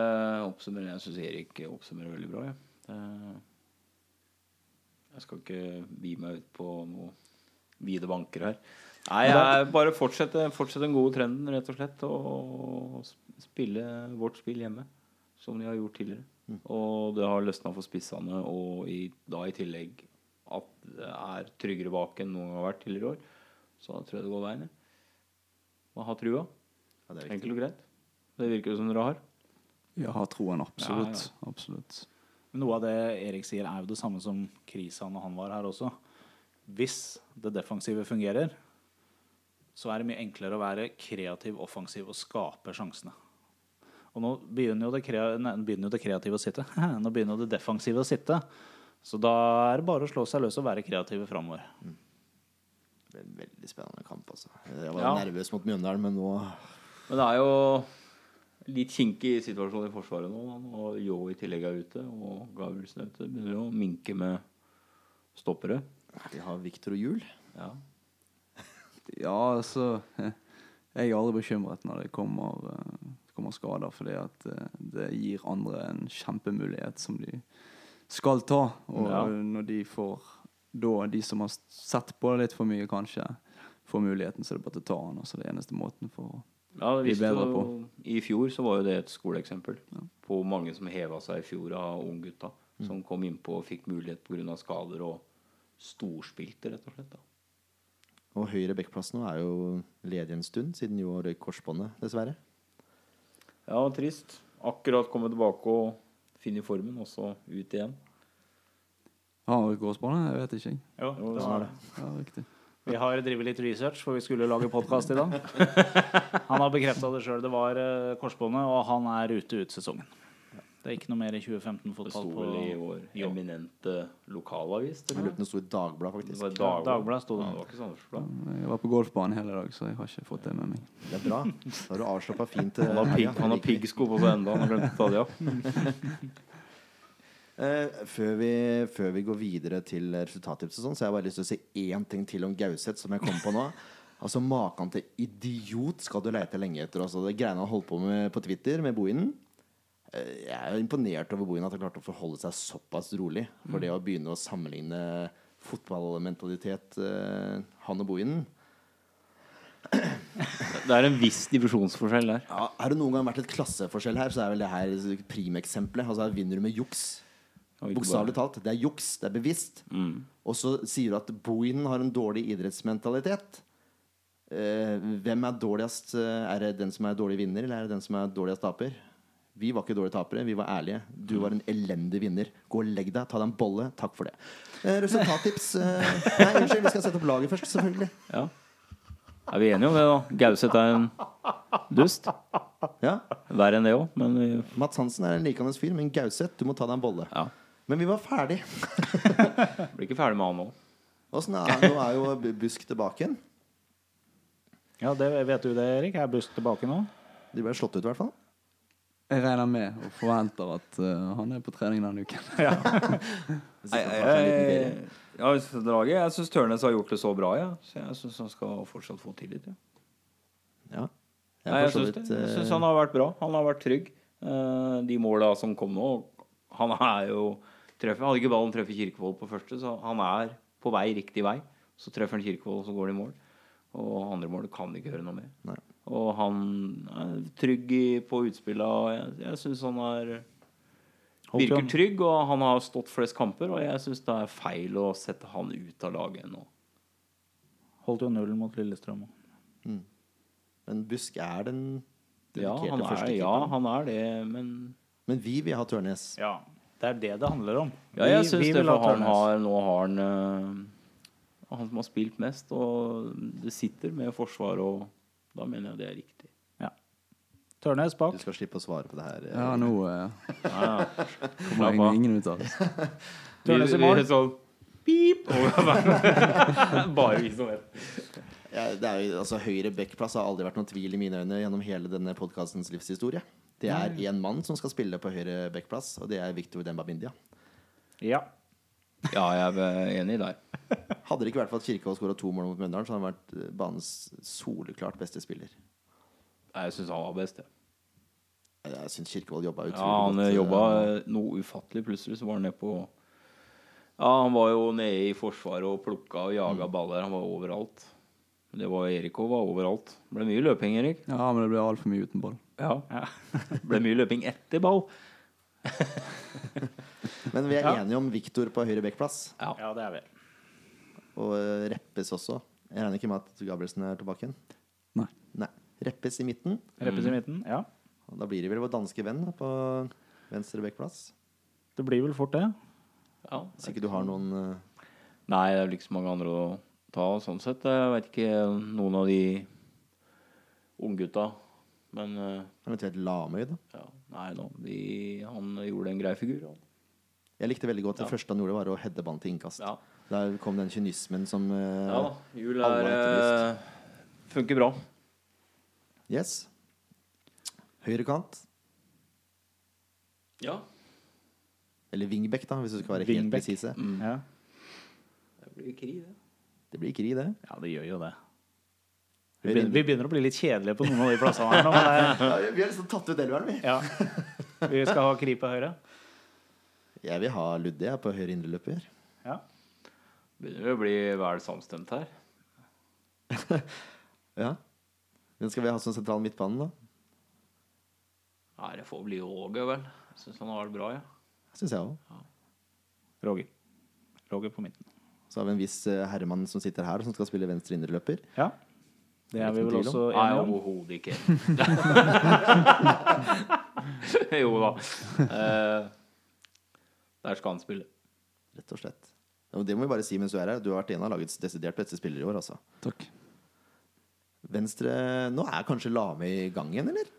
oppsummerer Jeg syns Erik oppsummerer veldig bra. Jeg. Jeg skal ikke bi meg ut på noe vide banker her. Nei, jeg bare fortsette, fortsette den gode trenden, rett og slett. Og sp- spille vårt spill hjemme, som de har gjort tidligere. Og det har løsna for spissene, og i, da i tillegg at det er tryggere bak enn noen har vært tidligere år. Så da tror jeg det går veien. jeg. Man ha trua. Ja, det er. Enkelt og greit. Det virker jo som dere har. Ja, har troen, absolutt. Ja, absolutt. Men Noe av det Erik sier, er jo det samme som Krisa når han var her også. Hvis det defensive fungerer, så er det mye enklere å være kreativ, offensiv og skape sjansene. Og nå begynner jo det, krea nei, begynner jo det kreative å sitte. Nå begynner jo det defensive å sitte. Så da er det bare å slå seg løs og være kreative framover. Det ble en veldig spennende kamp, altså. Jeg var Ja. nervøs mot Mjøndalen, men nå Men det er jo litt kinkig situasjon i Forsvaret nå. Og Jo i tillegg er ute, og Gabrielsen er ute. Det Begynner å minke med stoppere. De har Viktor og Juel. Ja. Ja, altså Jeg er aldri bekymret når det kommer, eh, kommer skader, fordi at eh, det gir andre en kjempemulighet som de skal ta. Og Ja. når de får Da de som har sett på det litt for mye, kanskje, får muligheten, så det er bare til å ta den. Altså det eneste måten for å Ja, Bli bedre jo, I fjor så var jo det et skoleeksempel på mange som heva seg i fjor av unggutta. Som kom innpå og fikk mulighet pga. skader og storspilte, rett og slett. da. Og høyre backplass nå er jo ledig en stund, siden Jo røyk korsbåndet, dessverre. Ja, trist. Akkurat kommet tilbake og finne formen, og så ut igjen. Har han gåsbane? Jeg vet ikke. jeg. Jo, Jo, det det var det. Ja, riktig. Vi har drevet litt research, for vi skulle lage podkast i dag. Han har bekrefta det sjøl. Det var eh, korsbåndet, og han er ute ut sesongen. Det er ikke noe mer i 2015-fotball sto vel i vår Jo. eminente lokalavis. Jeg eller? lurer på om det sto i Dagbladet, Det var Dagbladet. Sto det. Ja, det var ikke Sandnesblad. Jeg var på golfbanen hele dag, så jeg har ikke fått det med meg. Det er bra. Da har du avslappa fint. eh, Han har, han har piggsko på seg enda, han har glemt å ta de av. Eh, før, vi, før vi går videre til resultattips og sånn, så har jeg bare lyst til å si én ting til om Gauseth, som jeg kom på nå. Altså Maken til idiot skal du leite lenge etter. Altså, det greiene han holdt på med på Twitter med Bohinen. Eh, Jeg er imponert over Bohinen at han klarte å forholde seg såpass rolig. For det å begynne å sammenligne fotballmentalitet, eh, han og Bohinen Det er en viss divisjonsforskjell der. ja, Har det noen gang vært et klasseforskjell her, så er vel det her primeksempelet. Altså vinner du med juks. Bokstavelig talt. Det er juks. Det er bevisst. Mm. Og så sier du at Bohinen har en dårlig idrettsmentalitet. Eh, hvem er dårligst? Eh, Er det den som er dårlig vinner, eller er det den som er dårligst taper? Vi var ikke dårlige tapere, vi var ærlige. Du var en elendig vinner. Gå og legg deg, ta deg en bolle. Takk for det. Eh, resultattips eh, Nei, unnskyld, vi skal sette opp laget først, selvfølgelig. Ja. Er vi enige om det, da? Gauseth er en dust. Ja, Verre enn det òg, men vi, Mats Hansen er en likandes fyr, men Gauseth, du må ta deg en bolle. ja. Men vi var ferdig. Blir ikke ferdig med han nå. Åssen er Nå er jo Busk tilbake igjen. Ja, det vet du det, Erik. Er Busk tilbake nå? De ble slått ut, i hvert fall. Jeg regner med og forventer at uh, han er på trening denne uken. ja. Nei, jeg, jeg, ja, jeg syns Tørnes har gjort det så bra, ja. så jeg syns han skal fortsatt få tillit. Ja. Ja. Jeg Nei, jeg syns det. Jeg eh, syns han har vært bra. Han har vært trygg. Eh, de måla som kom nå Han er jo treffer, Hadde ikke ballen treffet Kirkevold på første, så han er på vei riktig vei. Så treffer han Kirkevold, og så går det i mål. Og andre målet kan de ikke høre noe med. Nei. Og han er trygg på utspillene, og Jeg, jeg syns han er virker han- trygg, og han har stått flest kamper. Og jeg syns det er feil å sette han ut av laget nå. Holdt jo nullen mot Lillestrøm. Men Busk er den Ja, dedikerte han er, ja, han er det, men Men vi vil ha Tørnes. Ja. Det er det det handler om. Ja, jeg syns vi det, for han har Nå har han uh, Han som har spilt mest, og det sitter med forsvar, og da mener jeg det er riktig. Tørnes bak. Du skal slippe å svare på det her. eh, Ja, nå uh, Ja, ja. kommer ingen ut av. ingen uttalelse. Tørnes i mål. Sånn pip! Bare vi som vet. Ja, det er jo, altså, høyre backplass har aldri vært noen tvil i mine øyne gjennom hele denne podkastens livshistorie. Det er én mann som skal spille på høyre backplass, og det er Victor Dembabindia. Ja. Ja, jeg er enig der. Hadde det ikke vært for at Kirkevold skåra to mål mot Mjøndalen, så hadde han vært eh, banens soleklart beste spiller. Jeg syns han var best, jeg. Jeg syns Kirkevold jobba utrolig Ja, han godt. jobba eh, noe ufattelig. Plutselig så var han nede på Ja, han var jo nede i forsvaret og plukka og jaga Mm. baller. Han var overalt. Det var Erik òg, var overalt. Ble mye løping, Erik. Ja, men det ble altfor mye uten ball. Ja. Ble mye løping etter ball. Men vi er Ja. enige om Victor på høyre backplass, Ja. ja, det er vi. og eh, Reppes også. Jeg regner ikke med at Gabrielsen er tilbake igjen? Nei. Nei. Reppes i midten. Reppes i midten. Ja. Og Da blir det vel vår danske venn da, på venstre backplass. Det blir vel fort det. ja. Hvis ikke du har noen eh, Nei, det er vel ikke så mange andre å ta sånn sett. Jeg veit ikke noen av de unggutta. Men eh, Eventuelt Lamøy, da. ja, nei. De, han gjorde en grei figur. Han. Jeg likte veldig godt det Ja. første han gjorde, var å heade ballen til innkast. Ja. Der kom den kynismen som uh, ja da. Jul er eh, Funker bra. Yes. Høyre kant. Ja. Eller wingback, da, hvis du skal være helt presise. Mm. Ja. Det blir krig, det. Det blir krig, det. ja, det gjør jo det. Vi begynner, vi begynner å bli litt kjedelige på noen av de plassene her nå. Men det, Ja, vi har liksom tatt ut elveren, vi. ja. Vi skal ha Kri på høyre. Jeg vil ha Ludde jeg, på høyre indreløper. Ja. Begynner å bli vel samstemt her. Ja. Hvem skal vi ha som sentral midtbane, da? Nei, det får bli Åge, vel. Syns han har vært bra, ja. Syns jeg òg. Roger. Roger på midten. Så har vi en viss eh, herremann som sitter her, som skal spille venstre indreløper. Ja. Det er vi vel også Nei, enige om. overhodet ikke. jo da. Eh, der skal han spille. Rett og slett. Det må vi bare si mens du er her. Du har vært en av lagets desidert beste spillere i år, altså. Takk. Venstre Nå er kanskje Lame i gang igjen, eller?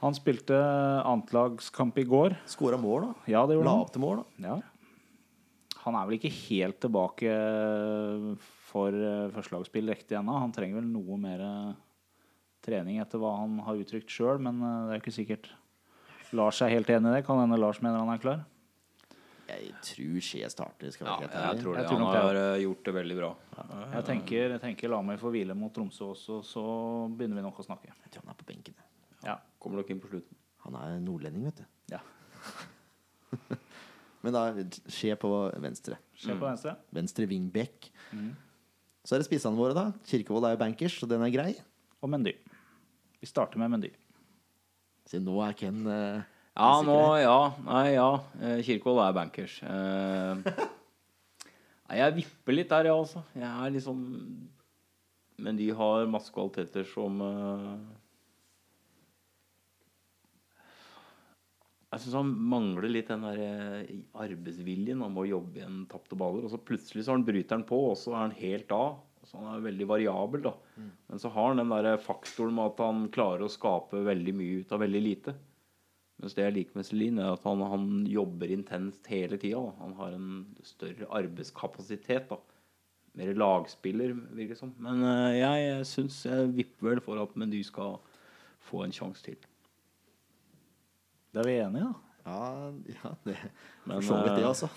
Han spilte annetlagskamp i går. Skåra mål, da. Ja, det gjorde La han. opp til mål, da. Ja. Han er vel ikke helt tilbake for eh, førstelagsspill riktig ennå. Han trenger vel noe mer eh, trening etter hva han har uttrykt sjøl, men eh, det er ikke sikkert. Lars er helt enig i det. Kan hende Lars mener han er klar. Jeg tror Skje starter, skal Ja, helt jeg tror det. Jeg tror Han har det. gjort det veldig bra. Jeg tenker, jeg tenker la meg få hvile mot Tromsø også, så begynner vi nok å snakke. Jeg tror han er på benken. Ja. Kommer nok inn på slutten. Han er nordlending, vet du. ja. Men da Skje på venstre. Skje på venstre. Venstre wingback. Mm. Så er det spissene våre, da. Kirkevold er jo bankers, så den er grei. Og Mendy. Vi starter med Mendy. Så nå er Ken eh, Ja, nå. Ja. Nei, ja. Eh, Kirkevold er bankers. Eh, jeg vipper litt der, ja, altså. Jeg er liksom Men de har masse kvaliteter som eh, Jeg syns han mangler litt den der eh, arbeidsviljen. Han må jobbe igjen tapte baller. Og så plutselig så har han bryter han på, og så er han helt av. Så han er veldig variabel, da. Men så har han den der faktoren med at han klarer å skape veldig mye ut av veldig lite. Mens det jeg liker med Celine, er at han, han jobber intenst hele tida. Han har en større arbeidskapasitet. da Mer lagspiller, virker det som. Men uh, jeg syns jeg vipper vel for at Mendy skal få en sjanse til. Det er vi enige, da. Ja, ja det Men, For så vidt det, eh, altså.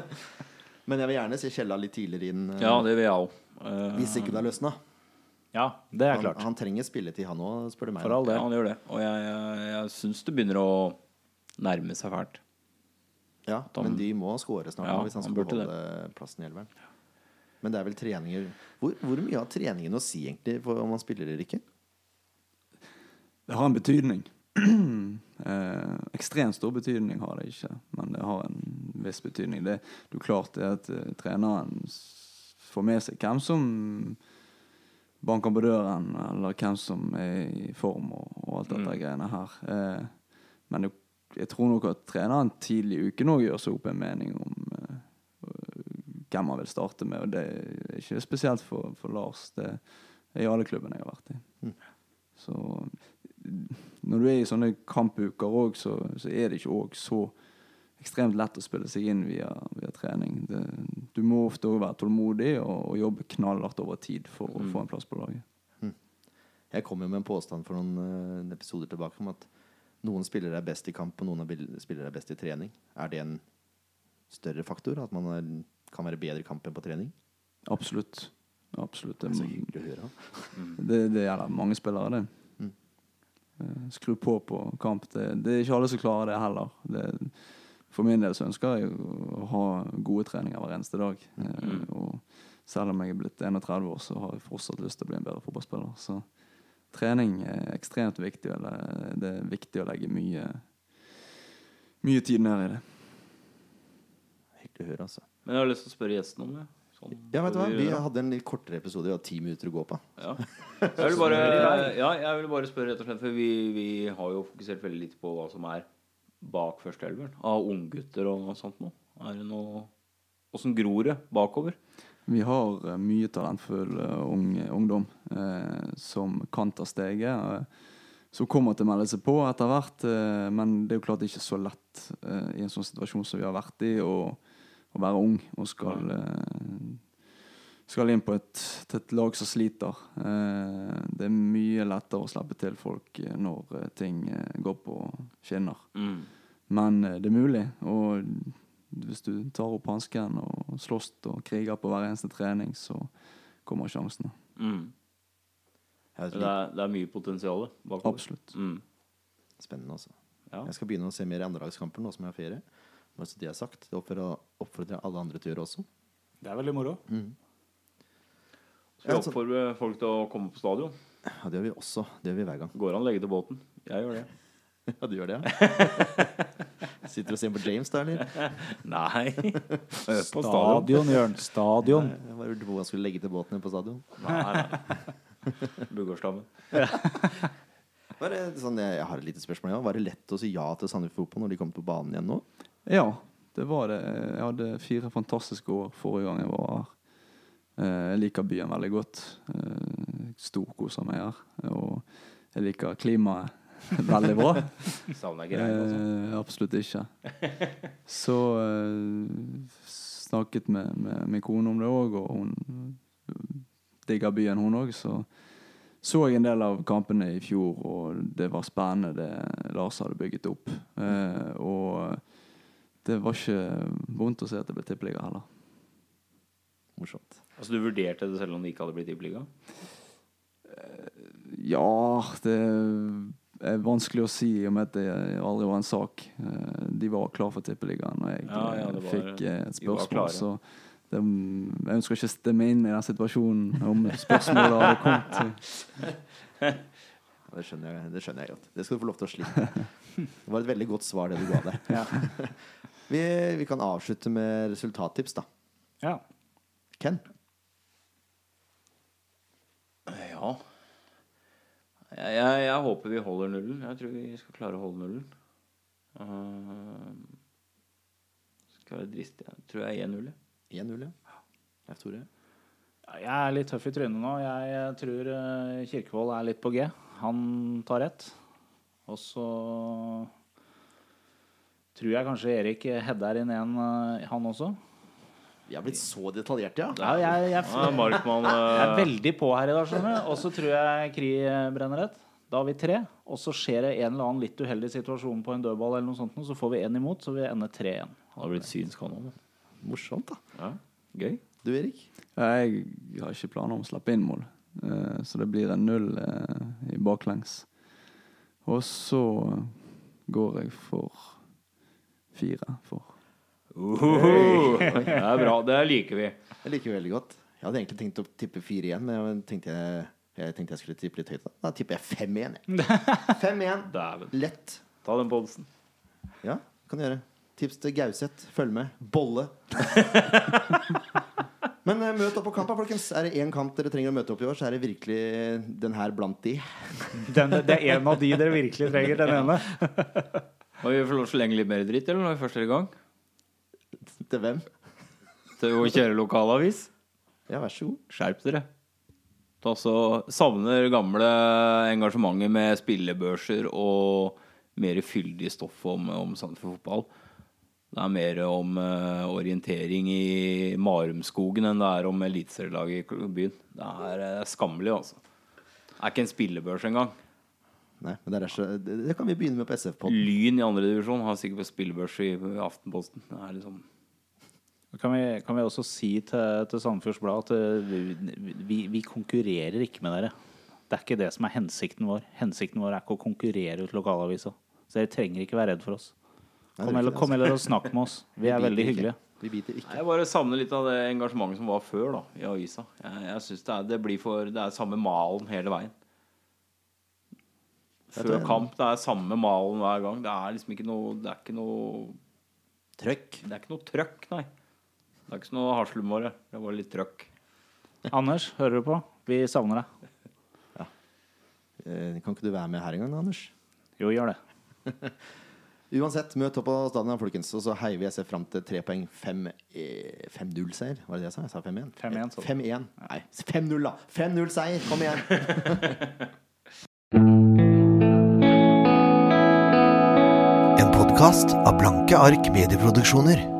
Men jeg vil gjerne se Kjella litt tidligere inn eh, Ja, det vil jeg òg. hvis ikke det har løsna. Ja, det er Han, klart. han trenger spilletid, han òg, spør du meg. For all del. han gjør det. Og jeg, jeg, jeg syns det begynner å nærme seg fælt. Ja, Han- men de må score snart Ja, hvis han han skal beholde plassen i elveren. Men det er vel treninger Hvor, hvor mye har treningen å si egentlig for om man spiller eller ikke? Det har en betydning. eh, ekstremt stor betydning har det ikke, men det har en viss betydning. Det, er klart det at uh, treneren får med seg hvem som banker på døren, eller hvem som er i form og, og alt dette Mm. greiene her. Uh, men det, jeg tror nok at treneren tidlig i uken òg gjør seg opp en mening om uh, hvem han vil starte med. Og det er ikke spesielt for, for Lars. Det er i alle klubbene jeg har vært i. Mm. Så når du er i sånne kampuker òg, så, så er det ikke òg så ekstremt lett å spille seg inn via, via trening. Det, du må ofte òg være tålmodig og, og jobbe knallhardt over tid for å få en plass på laget. Jeg kom jo med en påstand for noen eh, episoder tilbake om at noen spillere er best i kamp, og noen spillere er best i trening. Er det en større faktor? At man er, kan være bedre i kamp enn på trening? Absolutt. Absolutt. Det Det, er så hyggelig å høre. det, det gjelder mange spillere, det. Eh, Skru på på kamp. Det, det er ikke alle som klarer det heller. Det, for min del så ønsker jeg å ha gode treninger hver eneste dag. Mm. Og selv om jeg er blitt 31 år, så har jeg fortsatt lyst til å bli en bedre fotballspiller. Så trening er ekstremt viktig. Eller det er viktig å legge mye, mye tid ned i det. Hyggelig å høre, altså. Men jeg har lyst til å spørre gjesten om det. Sånn, Ja, vet du hva? Vi hadde en litt kortere episode. Vi hadde ti minutter å gå på. Ja. Jeg vil bare, ja, jeg vil bare spørre, rett og slett, for vi, vi har jo fokusert veldig lite på hva som er bak førsteelveren. Av unggutter og sånt noe. Er det noe Åssen gror det bakover? Vi har eh, mye talentfull eh, ung, ungdom eh, som kan ta steget. Eh, som kommer til å melde seg på etter hvert. Eh, men det er jo klart ikke så lett eh, i en sånn situasjon som vi har vært i, å, å være ung og skal, eh, skal inn på et, til et lag som sliter. Eh, det er mye lettere å slippe til folk eh, når ting går på skinner. Mm. Men det er mulig. Og hvis du tar opp hansken og slåss og kriger på hver eneste trening, så kommer sjansene. Mm. Det, er, det er mye potensial bakover. Absolutt. Mm. spennende, altså. Ja. Jeg skal begynne å se mer andrelagskamper nå som jeg har ferie. Bare så det er sagt. Det oppfordrer jeg alle andre til å gjøre også. Det er veldig moro. Så vi oppfordre folk til å komme på stadion. Ja, det gjør vi også. Det gjør vi hver gang. Går an å legge til båten. Jeg gjør det. Ja, du gjør det, ja? Sitter og ser på James, da, eller? Nei. på stadion. Jørn. Stadion. Jeg bare lurte på hvor han skulle legge til båten på stadion. Nei, nei. Bugårdstammen. Var det sånn, jeg har et lite spørsmål. Ja. Var det lett å si ja til Sandefjord Fotball når de kom på banen igjen nå? Ja, det var det. Jeg hadde fire fantastiske år forrige gang jeg var her. Eh, Jeg liker byen veldig godt. Eh, Storkoser meg her. Og jeg liker klimaet veldig bra. Altså. Eh, absolutt ikke. Så eh, snakket med, med min kone om det òg, og hun digger byen, hun òg. Så så jeg en del av kampene i fjor, og det var spennende det Lars hadde bygget opp. Eh, og det var ikke vondt å se at det ble tippeliga heller. Morsomt. Altså, du vurderte det selv om det ikke hadde blitt tippeliga? Ja, det er vanskelig å si i og med at det aldri var en sak. Eh, De var klar for tippeligaen når jeg Ja, ja, eh, var- fikk eh, et de var spørsmål. klare. Så det, jeg ønsker ikke å stemme inn i den situasjonen om spørsmålet hadde kommet. Det skjønner, jeg, det skjønner jeg godt. Det skal du få lov til å slippe. Det var et veldig godt svar, det du ga der. Vi, vi kan avslutte med resultattips, da. Ja. Ken? Ja. Jeg, jeg, jeg håper vi holder nullen. Jeg tror vi skal klare å holde nullen. Uh, skal være dristig. Jeg tror jeg er 1-0. Jeg. 1-0, ja. Leif Tore? Jeg er litt tøff i trynet nå. Jeg tror eh, Kirkevold er litt på G. Han tar rett. Og så tror jeg kanskje Erik Hedder inn igjen, eh, han også. Vi har blitt så detaljerte, ja. Ja, jeg, jeg, jeg, jeg er uh, veldig på her i dag, skjønner du. Og så tror jeg Kri brenner rett. Da har vi tre. Og så skjer det en eller annen litt uheldig situasjon på en dødball, eller noe sånt, så får vi én imot, så vi ender 3-1. har blitt synsk, han òg. Morsomt, da. Ja, gøy. Du, Erik? Jeg har ikke planer om å slappe inn mål, eh, så det blir en null eh, i baklengs. Og så går jeg for fire. For. Hey. Det er bra. Det liker vi. Jeg liker veldig godt. Jeg hadde egentlig tenkt å tippe fire igjen, men jeg tenkte jeg, jeg, tenkte jeg skulle tippe litt høyt. Da, da tipper jeg fem igjen. jeg. Fem igjen. Lett. Ta den podsen. Ja, kan du gjøre. Tips til Gauseth. Følg med. Bolle. Men eh, møt opp på kamp, da, folkens. Er det én kamp dere trenger å møte opp i år, så er det virkelig den her blant de. Den, det er en av de dere virkelig trenger, den ene. Må vi få lov til å slenge litt mer dritt, eller når vi først er i gang? Til hvem? Til å kjøre lokalavis? Ja, vær så god. Skjerp dere. Altså, savner gamle engasjementet med spillebørser og mer fyldig stoff om, om Sandefjord fotball. Det er mer om uh, orientering i Marumskogen enn det er om eliteserielaget i byen. Det er eh, skammelig, altså. Det er ikke en spillebørs engang. Nei, men det, er så, det, det kan vi begynne med på SF-pod. Lyn i andredivisjon har sikkert spillebørs i Aftenposten. Det er liksom Kan vi, kan vi også si til, til Sandefjords Blad at eh, vi, vi, vi konkurrerer ikke med dere. Det er ikke det som er hensikten vår. Hensikten vår er ikke å konkurrere ut lokalavisa. Så dere trenger ikke være redd for oss. Nei, Kom er heller, kom heller og snakk med oss. Vi er veldig hyggelige. Vi biter ikke. Nei, Jeg bare savner litt av det engasjementet som var før da, i avisa. Jeg, jeg synes det er, det blir for Det er samme malen hele veien. Før kamp. Det er samme malen hver gang. Det er liksom ikke noe Det er ikke noe Trøkk. Det er ikke noe trøkk, nei. Det er ikke noe Haslumåre. Det var litt trøkk. Anders, hører du på? Vi savner deg. Ja. Kan ikke du være med her en gang, Anders? Jo, gjør det. Uansett, møt opp på stadion, folkens. Og så heier vi SF fram til tre poeng. Eh, 5-0-seier. Var det det jeg sa? Jeg sa 5-1. 5-1, 5-1. Nei, 5-0, da! 5-0-seier! Kom igjen! En podkast av Blanke ark medieproduksjoner.